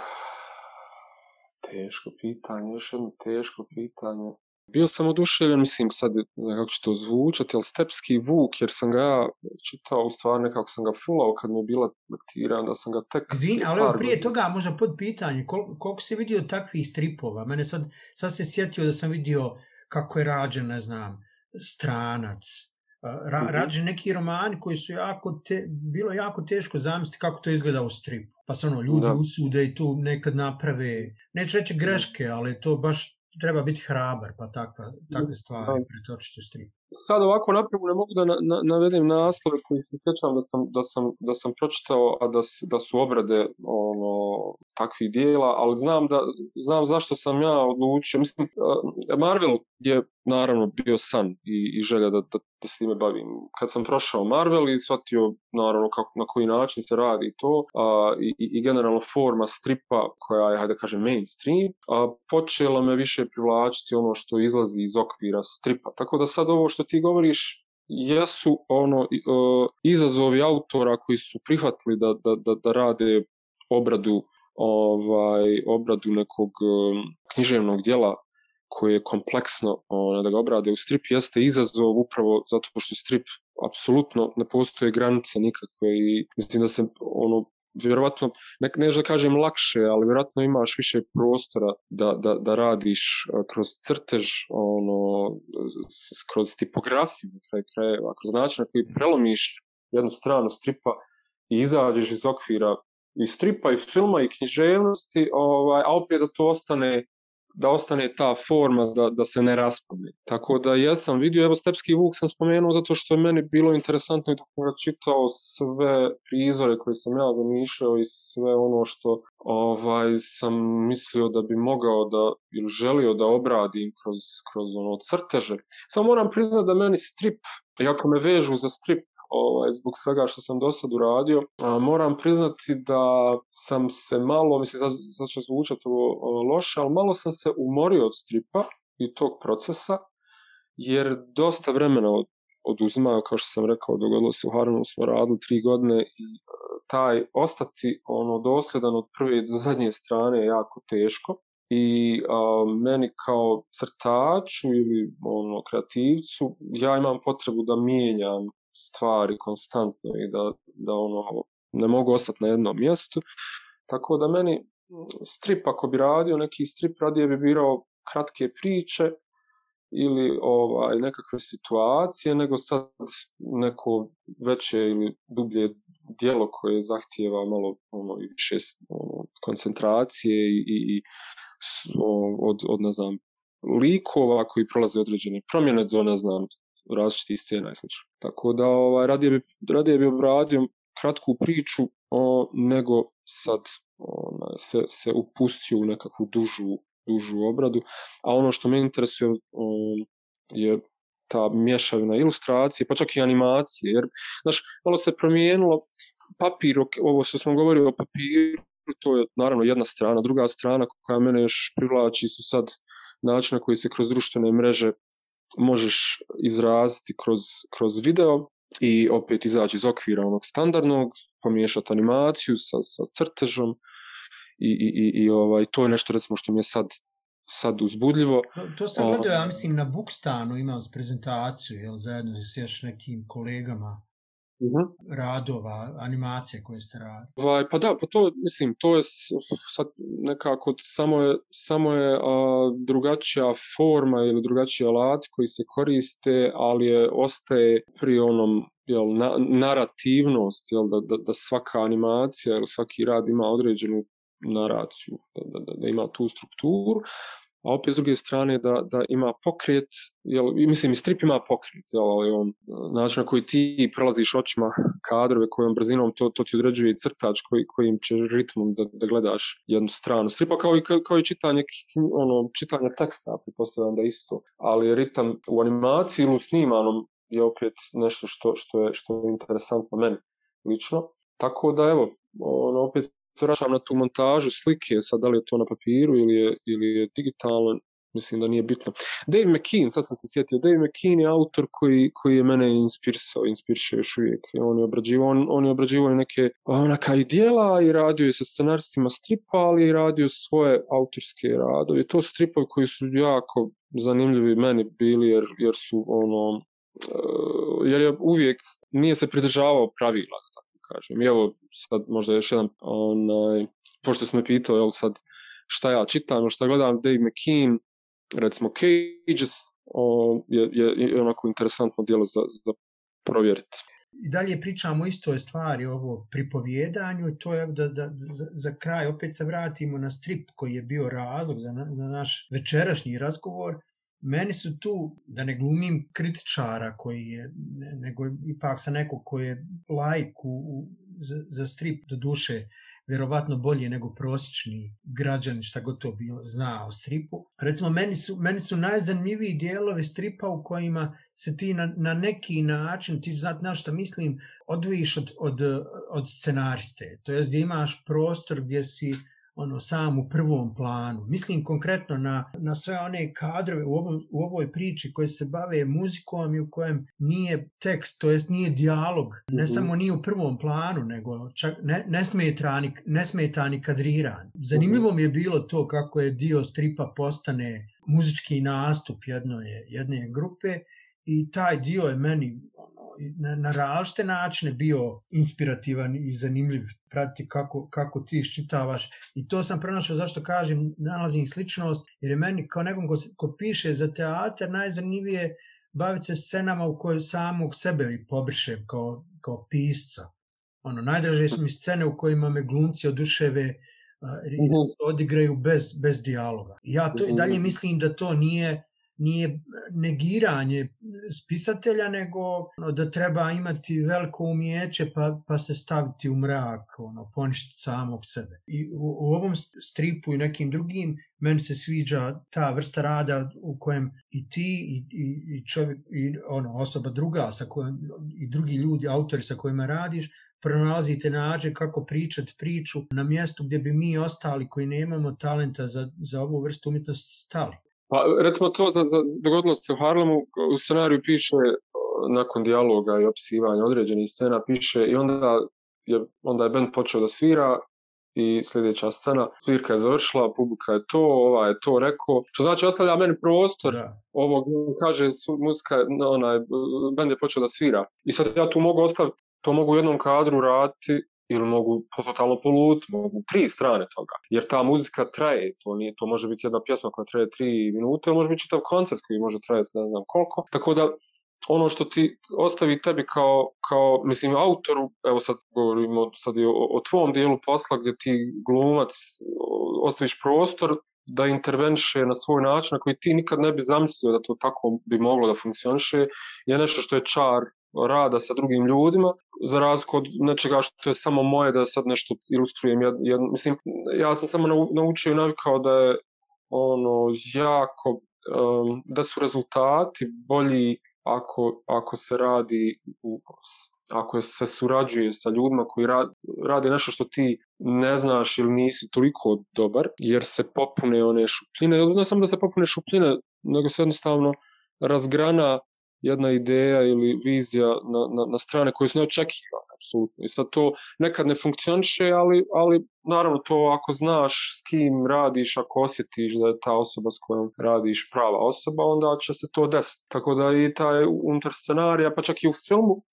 teško pitanje, još jedno teško pitanje. Bio sam oduševljen, mislim sad e, kako će to zvučati, ali stepski vuk, jer sam ga ja čitao u stvari nekako sam ga fulao kad mi je bila lektira, onda sam ga tek... Izvini, ali evo prije toga možda pod pitanje, kol, koliko si vidio takvih stripova? Mene sad, sad se sjetio da sam vidio kako je rađen, ne znam, stranac, Ra, mhm. rađe neki romani koji su jako te, bilo jako teško zamisliti kako to izgleda u stripu. Pa se ono, ljudi da. usude i tu nekad naprave, neću reći greške, ali to baš treba biti hrabar, pa takva, takve stvari da. pretočiti u strip. Sad ovako napravo ne mogu da na, na, navedem naslove koji se sjećam da sam, da sam, da sam pročitao, a da, da su obrade ono, takvih dijela, ali znam, da, znam zašto sam ja odlučio. Mislim, eh, Marvel je naravno bio san i, i želja da, da, da se time bavim. Kad sam prošao Marvel i shvatio naravno kako, na koji način se radi to a, i, i generalno forma stripa koja je, hajde kažem, mainstream, a, počela me više privlačiti ono što izlazi iz okvira stripa. Tako da sad ovo što ti govoriš, jesu ono e, izazovi autora koji su prihvatili da, da, da, da rade obradu ovaj obradu nekog e, književnog djela koje je kompleksno ona, da ga obrade u strip jeste izazov upravo zato pošto je strip apsolutno ne postoje granice nikakve i mislim da se ono vjerovatno, ne, ne da kažem lakše, ali vjerovatno imaš više prostora da, da, da radiš eh, kroz crtež, ono, kroz tipografiju, kraj krajeva, kroz način na koji prelomiš jednu stranu stripa i izađeš iz okvira i stripa i filma i književnosti, ovaj, a opet da to ostane da ostane ta forma, da, da se ne raspadne. Tako da ja sam vidio, evo Stepski vuk sam spomenuo zato što je meni bilo interesantno i da sam čitao sve prizore koje sam ja zamišljao i sve ono što ovaj sam mislio da bi mogao da ili želio da obradim kroz, kroz ono crteže. Samo moram priznati da meni strip, jako me vežu za strip, ovaj, zbog svega što sam do sad uradio. A, moram priznati da sam se malo, mislim, sad, sad ću zvučati ovo loše, ali malo sam se umorio od stripa i tog procesa, jer dosta vremena od, oduzima, kao što sam rekao, dogodilo se u Harvonu, smo radili tri godine i e, taj ostati ono dosljedan od prve do zadnje strane je jako teško i a, meni kao crtaču ili ono kreativcu ja imam potrebu da mijenjam stvari konstantno i da, da ono ne mogu ostati na jednom mjestu. Tako da meni mm, strip ako bi radio, neki strip radije bi birao kratke priče ili ovaj nekakve situacije nego sad neko veće ili dublje dijelo koje zahtijeva malo ono i više ono, koncentracije i, i, i o, od, od ne znam likova koji prolaze određene promjene do ne znam različitih scena i sl. Tako da ovaj, radije, bi, radije bi obradio kratku priču o, nego sad ona, se, se upustio u nekakvu dužu, dužu obradu. A ono što me interesuje o, je ta mješavina ilustracije, pa čak i animacije. Jer, znaš, malo se promijenilo papir, ovo što smo govorili o papiru, to je naravno jedna strana. Druga strana koja mene još privlači su sad način na koji se kroz društvene mreže možeš izraziti kroz, kroz video i opet izaći iz okvira onog standardnog, pomiješati animaciju sa, sa crtežom i, i, i, i ovaj, to je nešto recimo što mi je sad sad uzbudljivo. To, to sam gledao, ja ovaj. mislim, na Bukstanu imao prezentaciju, jel, zajedno se sjaš nekim kolegama. -huh. Mhm. radova, animacije koje ste radili? Ovaj, pa da, pa to, mislim, to je sad nekako, samo je, samo je a, drugačija forma ili drugačiji alat koji se koriste, ali je, ostaje pri onom jel, na, narativnost, jel, da, da, da svaka animacija ili svaki rad ima određenu naraciju, da, da, da ima tu strukturu a opet s druge strane da, da ima pokret, jel, mislim i strip ima pokret, jel, ali on, način na koji ti prelaziš očima kadrove kojom brzinom, to, to ti određuje crtač koji, kojim će ritmom da, da gledaš jednu stranu stripa, kao i, kao i čitanje, ono, čitanje teksta, pretpostavljam da isto, ali ritam u animaciji ili u snimanom je opet nešto što, što, je, što je interesantno meni lično. Tako da, evo, ono, opet se vraćam na tu montažu slike, sad da li je to na papiru ili je, ili je digitalno, mislim da nije bitno. Dave McKean, sad sam se sjetio, Dave McKean je autor koji, koji je mene inspirisao, inspiriše još uvijek. On je obrađivao, on, on je obrađivao neke onaka i dijela i radio je sa scenaristima stripa, ali je radio svoje autorske radove. To su stripovi koji su jako zanimljivi meni bili jer, jer su ono, eh, jer je uvijek nije se pridržavao pravila, kažem. I evo, sad možda još jedan, onaj, pošto sam me pitao, evo sad, šta ja čitam, šta gledam, Dave McKean, recimo Cages, o, je, je, je onako interesantno dijelo za, za provjeriti. I dalje pričamo o istoj stvari, ovo pripovjedanju, to je da, da, za, za kraj opet se vratimo na strip koji je bio razlog za, na, za naš večerašnji razgovor, meni su tu, da ne glumim kritičara koji je, ne, nego ipak sa nekog koji je lajk u, u, za, za strip do duše, vjerovatno bolje nego prosječni građan, šta god to bilo, zna o stripu. Recimo, meni su, meni su najzanimljiviji dijelovi stripa u kojima se ti na, na neki način, ti znat na što mislim, odvojiš od, od, od scenariste. To je gdje imaš prostor gdje si, ono sam u prvom planu. Mislim konkretno na, na sve one kadrove u, ovom, u ovoj priči koje se bave muzikom i u kojem nije tekst, to jest nije dialog, ne mm -hmm. samo nije u prvom planu, nego čak ne, ne smeta ni kadriran. Zanimljivo mhm. mi je bilo to kako je dio stripa postane muzički nastup jedno je, jedne grupe i taj dio je meni na, na različite načine bio inspirativan i zanimljiv pratiti kako, kako ti iščitavaš i to sam prenašao zašto kažem nalazim sličnost jer je meni kao nekom ko, ko piše za teatar najzanimljivije baviti se scenama u kojoj samog sebe i pobrišem kao, kao pisca. Ono, najdraže su mi scene u kojima me glumci oduševe uh, odigraju bez, bez dialoga. Ja to i dalje mhm. mislim da to nije nije negiranje spisatelja, nego ono, da treba imati veliko umijeće pa, pa se staviti u mrak, ono, poništiti samog sebe. I u, u ovom stripu i nekim drugim meni se sviđa ta vrsta rada u kojem i ti i, i, i čovjek, i ono, osoba druga sa kojom, i drugi ljudi, autori sa kojima radiš, pronalazite nađe kako pričati priču na mjestu gdje bi mi ostali koji nemamo talenta za, za ovu vrstu umjetnosti stali. Pa recimo to za, za dogodilo se u Harlemu, u scenariju piše e, nakon dijaloga i opisivanja određenih scena piše i onda je, onda je band počeo da svira i sljedeća scena, svirka je završila, publika je to, ova je to rekao, što znači ostavlja meni prostor da. ovog, kaže muzika, onaj, band je počeo da svira i sad ja tu mogu ostaviti, to mogu u jednom kadru raditi ili mogu totalno polut, mogu tri strane toga. Jer ta muzika traje, to nije, to može biti jedna pjesma koja traje tri minute, ili može biti čitav koncert koji može trajati ne znam koliko. Tako da, ono što ti ostavi tebi kao, kao mislim, autoru, evo sad govorimo sad o, o tvom dijelu posla gdje ti glumac ostaviš prostor da intervenše na svoj način na koji ti nikad ne bi zamislio da to tako bi moglo da funkcioniše, je nešto što je čar rada sa drugim ljudima, za razliku od nečega što je samo moje da sad nešto ilustrujem. Ja, ja, mislim, ja sam samo naučio i navikao da je ono jako, um, da su rezultati bolji ako, ako se radi u, ako se surađuje sa ljudima koji rad, radi nešto što ti ne znaš ili nisi toliko dobar, jer se popune one šupljine, ne samo da se popune šupljine, nego se jednostavno razgrana jedna ideja ili vizija na, na, na strane koje su neočekivane, apsolutno. I sad to nekad ne funkcioniše, ali, ali naravno to ako znaš s kim radiš, ako osjetiš da je ta osoba s kojom radiš prava osoba, onda će se to desiti. Tako da i taj unutar scenarija, pa čak i u filmu,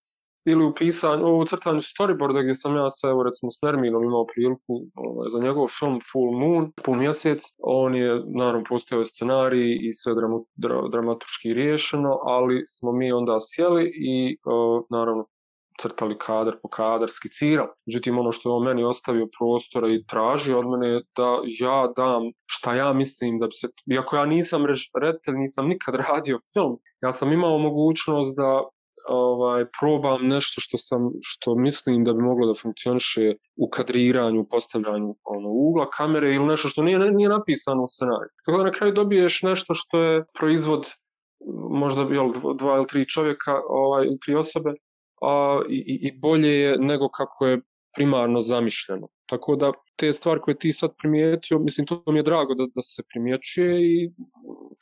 ili u pisanju, u crtanju storyboarda gdje sam ja sa, evo, recimo, s Nerminom imao priliku ovaj, za njegov film Full Moon, pun mjesec, on je, naravno, postao scenarij i sve dramu, dra, dramaturški riješeno, ali smo mi onda sjeli i, uh, naravno, crtali kadar po kadar, skicirali. Međutim, ono što je on meni ostavio prostora i tražio od mene je da ja dam šta ja mislim da bi se... Iako ja nisam rež, reditelj, nisam nikad [LAUGHS] radio film, ja sam imao mogućnost da ovaj probam nešto što sam što mislim da bi moglo da funkcioniše u kadriranju, postavljanju ono, ugla kamere ili nešto što nije nije napisano u scenariju. Tako da na kraju dobiješ nešto što je proizvod možda bi dva ili tri čovjeka, ovaj tri osobe a, i, i bolje je nego kako je primarno zamišljeno. Tako da te stvari koje ti sad primijetio, mislim to mi je drago da, da se primjećuje i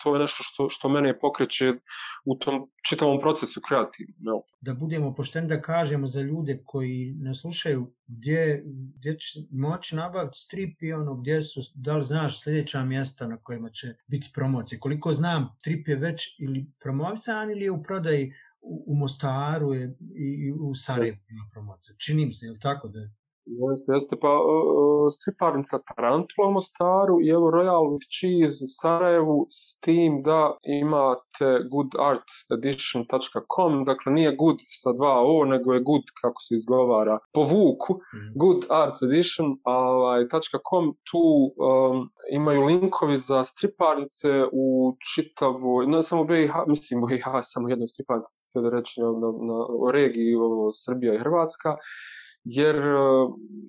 to je nešto što, što mene pokreće u tom čitavom procesu kreativnom. No. Da budemo pošteni da kažemo za ljude koji nas slušaju gdje, gdje će moći nabaviti strip i ono gdje su, da li znaš sljedeća mjesta na kojima će biti promocije. Koliko znam, strip je već ili promovisan ili je u prodaji u Mostaru je, i, i u Sarajevu bila promocija. Čini mi se, je li tako da Jeste, jeste, pa uh, e, e, striparnica Tarantula u Mostaru i evo Royal Cheese u Sarajevu s tim da imate goodartedition.com, dakle nije good sa dva o, nego je good, kako se izgovara, po vuku, mm -hmm. goodartedition.com, ovaj, uh, tu um, imaju linkovi za striparnice u čitavu, ne no, samo BiH, mislim BiH je samo jedna striparnica, sve da reći, na, na, na, o regiji, o, Srbija i Hrvatska, jer e,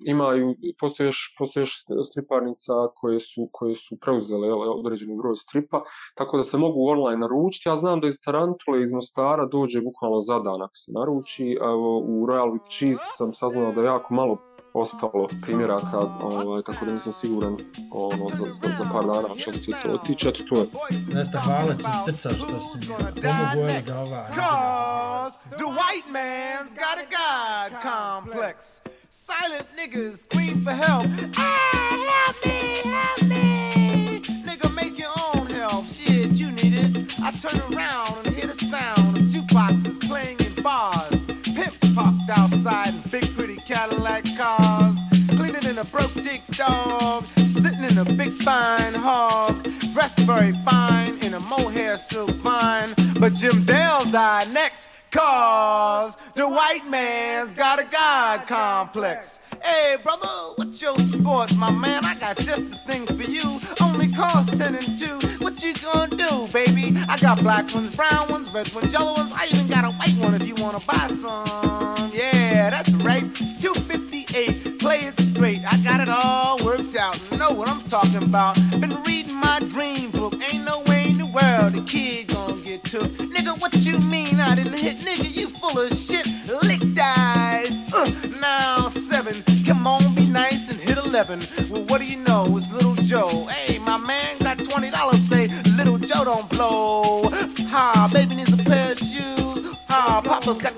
imaju postoje još postoje još striparnica koje su koje su preuzele jel, određeni broj stripa tako da se mogu online naručiti ja znam da iz Tarantule iz Mostara dođe bukvalno za dan ako se naruči Evo, u Royal Week Cheese sam saznao da jako malo ostalo primjeraka, ovaj, tako da nisam siguran ono, za, za, za par dana što će to otići, eto to je. Nesta, hvala ti srca što si mi pomogu da ova radina. Cause the white man's got a God complex. Silent niggas scream for help. Ah, help me, help me. Nigga, make your own help. Shit, you need it. I turn around and hear the sound of jukeboxes playing in bars. Pimps parked outside in big pretty Cadillac cars. Cleaning in a broke dick dog. Sitting in a big fine hog dressed very fine in a mohair silk vine. But Jim Dale died next, cause the white man's got a God complex. Hey, brother, what's your sport, my man? I got just the thing for you. Only cost 10 and 2. What you gonna do, baby? I got black ones, brown ones, red ones, yellow ones. I even got a white one if you wanna buy some. Yeah, that's right. 258. Play it straight. I got it all worked out. Know what I'm talking about. kid gonna get took. Nigga, what you mean I didn't hit? Nigga, you full of shit. Lick dies. Uh, now seven. Come on, be nice and hit eleven. Well, what do you know? It's little Joe. Hey, my man got twenty dollars. Say little Joe don't blow. Ha, baby needs a pair of shoes. Ha, papa's got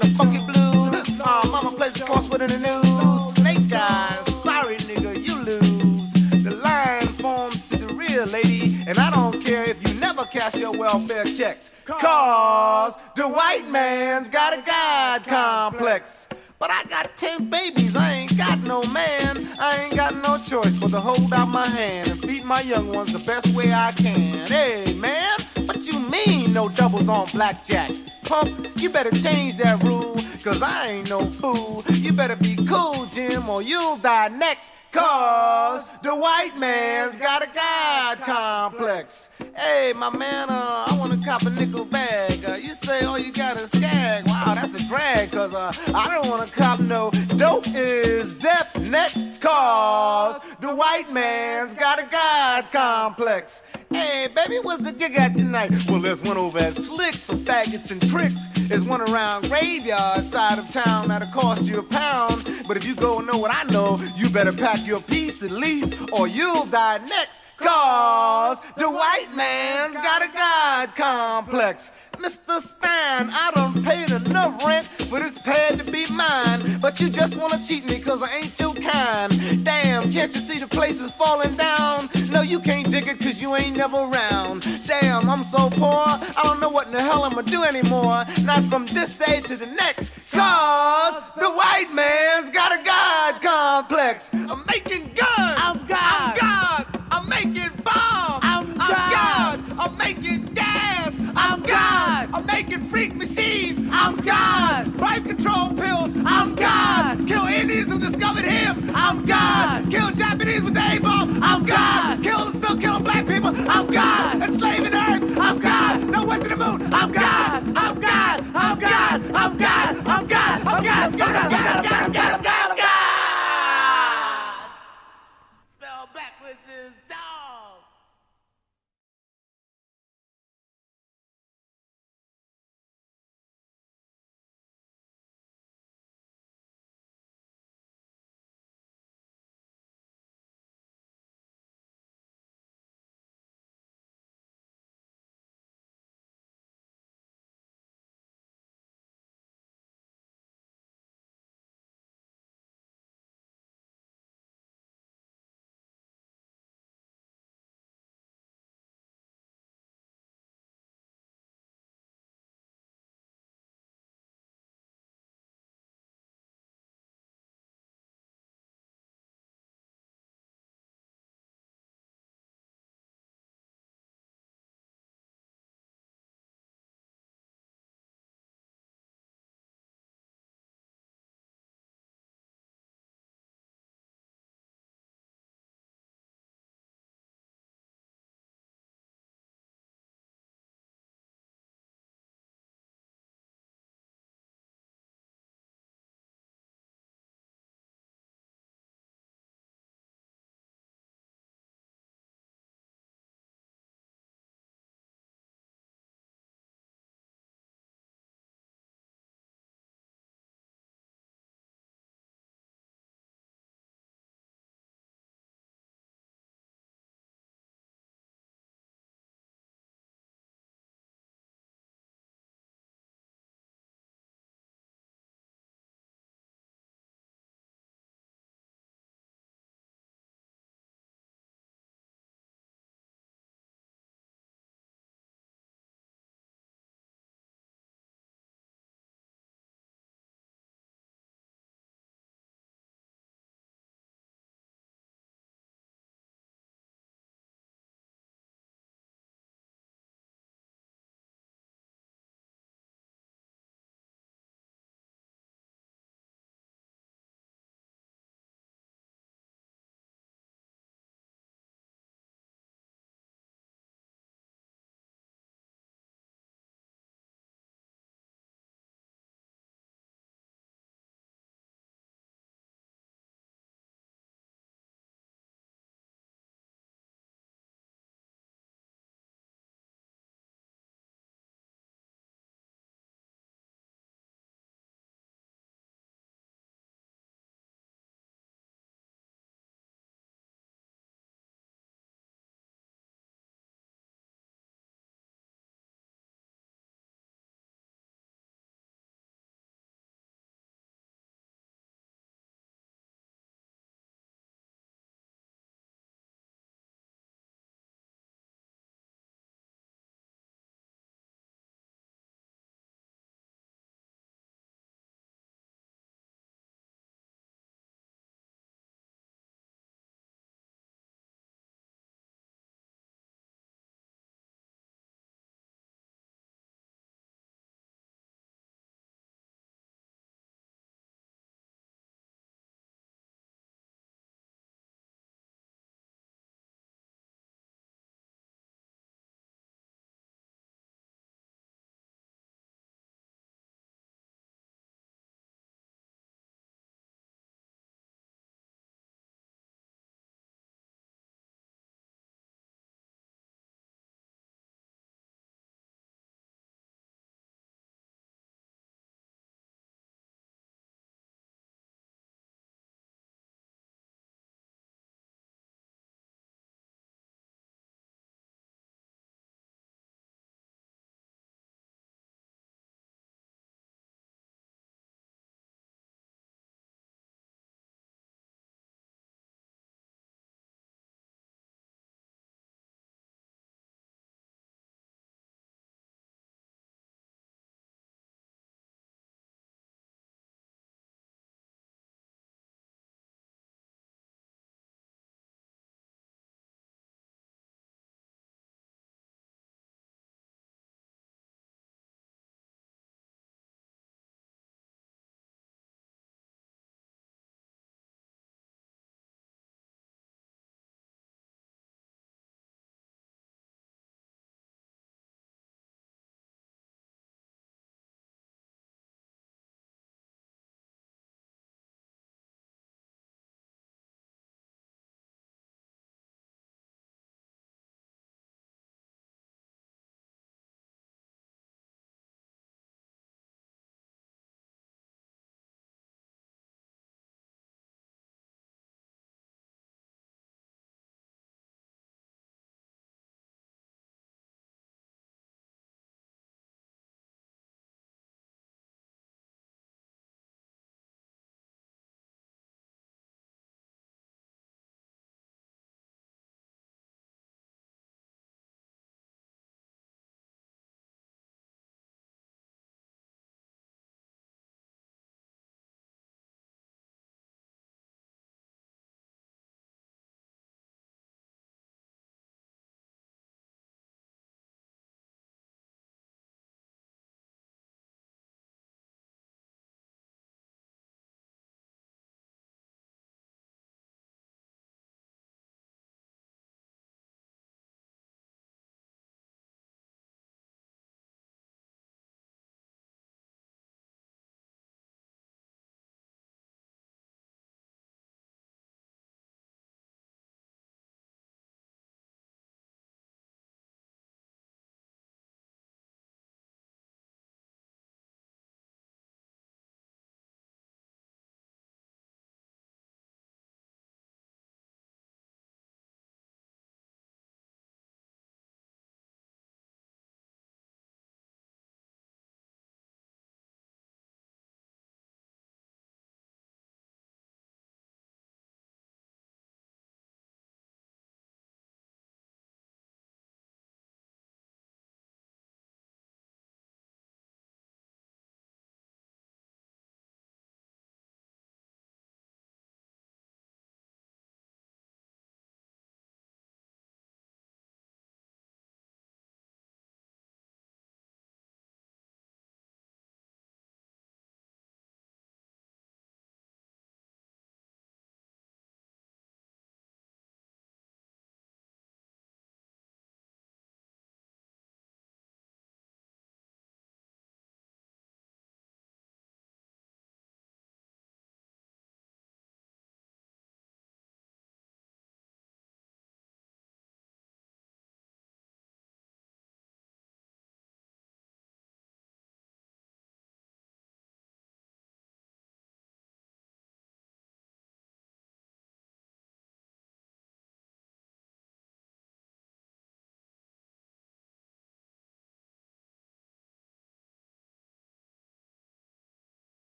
the white man's got a God complex. But I got ten babies, I ain't got no man. I ain't got no choice but to hold out my hand and feed my young ones the best way I can. Hey, man, what you mean no doubles on blackjack? Pump, you better change that rule, cause I ain't no fool. You better be cool, Jim, or you'll die next. Cause the white man's got a God complex. Hey, my man, uh, I want to cop a nickel bag. Uh, you say all you got a skag. Wow, that's a drag. Cause uh, I don't want to cop no dope is death next. Cause the white man's got a God complex. Hey, baby, what's the gig at tonight? Well, there's one over at Slicks for faggots and tricks. There's one around Graveyard side of town that'll cost you a pound. But if you go and know what I know, you better pack your piece at least, or you'll die next. Cause the white man's got a God complex. Mr. Stein, I done paid enough rent for this pad to be mine. But you just wanna cheat me cause I ain't your kind. Damn, can't you see the place is falling down? No, you can't dig it cause you ain't never around. Damn, I'm so poor, I don't know what in the hell I'ma do anymore. Not from this day to the next. Cause the white man's got a God complex. Amazing making good. I'm God. I'm God. I'm making bombs. I'm, I'm God. I'm making gas. I'm, God. God. I'm making freak machines. I'm, God. God. Birth control pills. I'm, God. Kill Indians who discovered him. I'm God. Kill Japanese with the A-bomb. I'm, God. Kill and still kill black people. I'm God. Enslaving earth. I'm God. No went to the moon. I'm God. I'm God. I'm God. I'm God. I'm God. I'm God. I'm God. I'm God. I'm God. I'm God. I'm God. I'm God.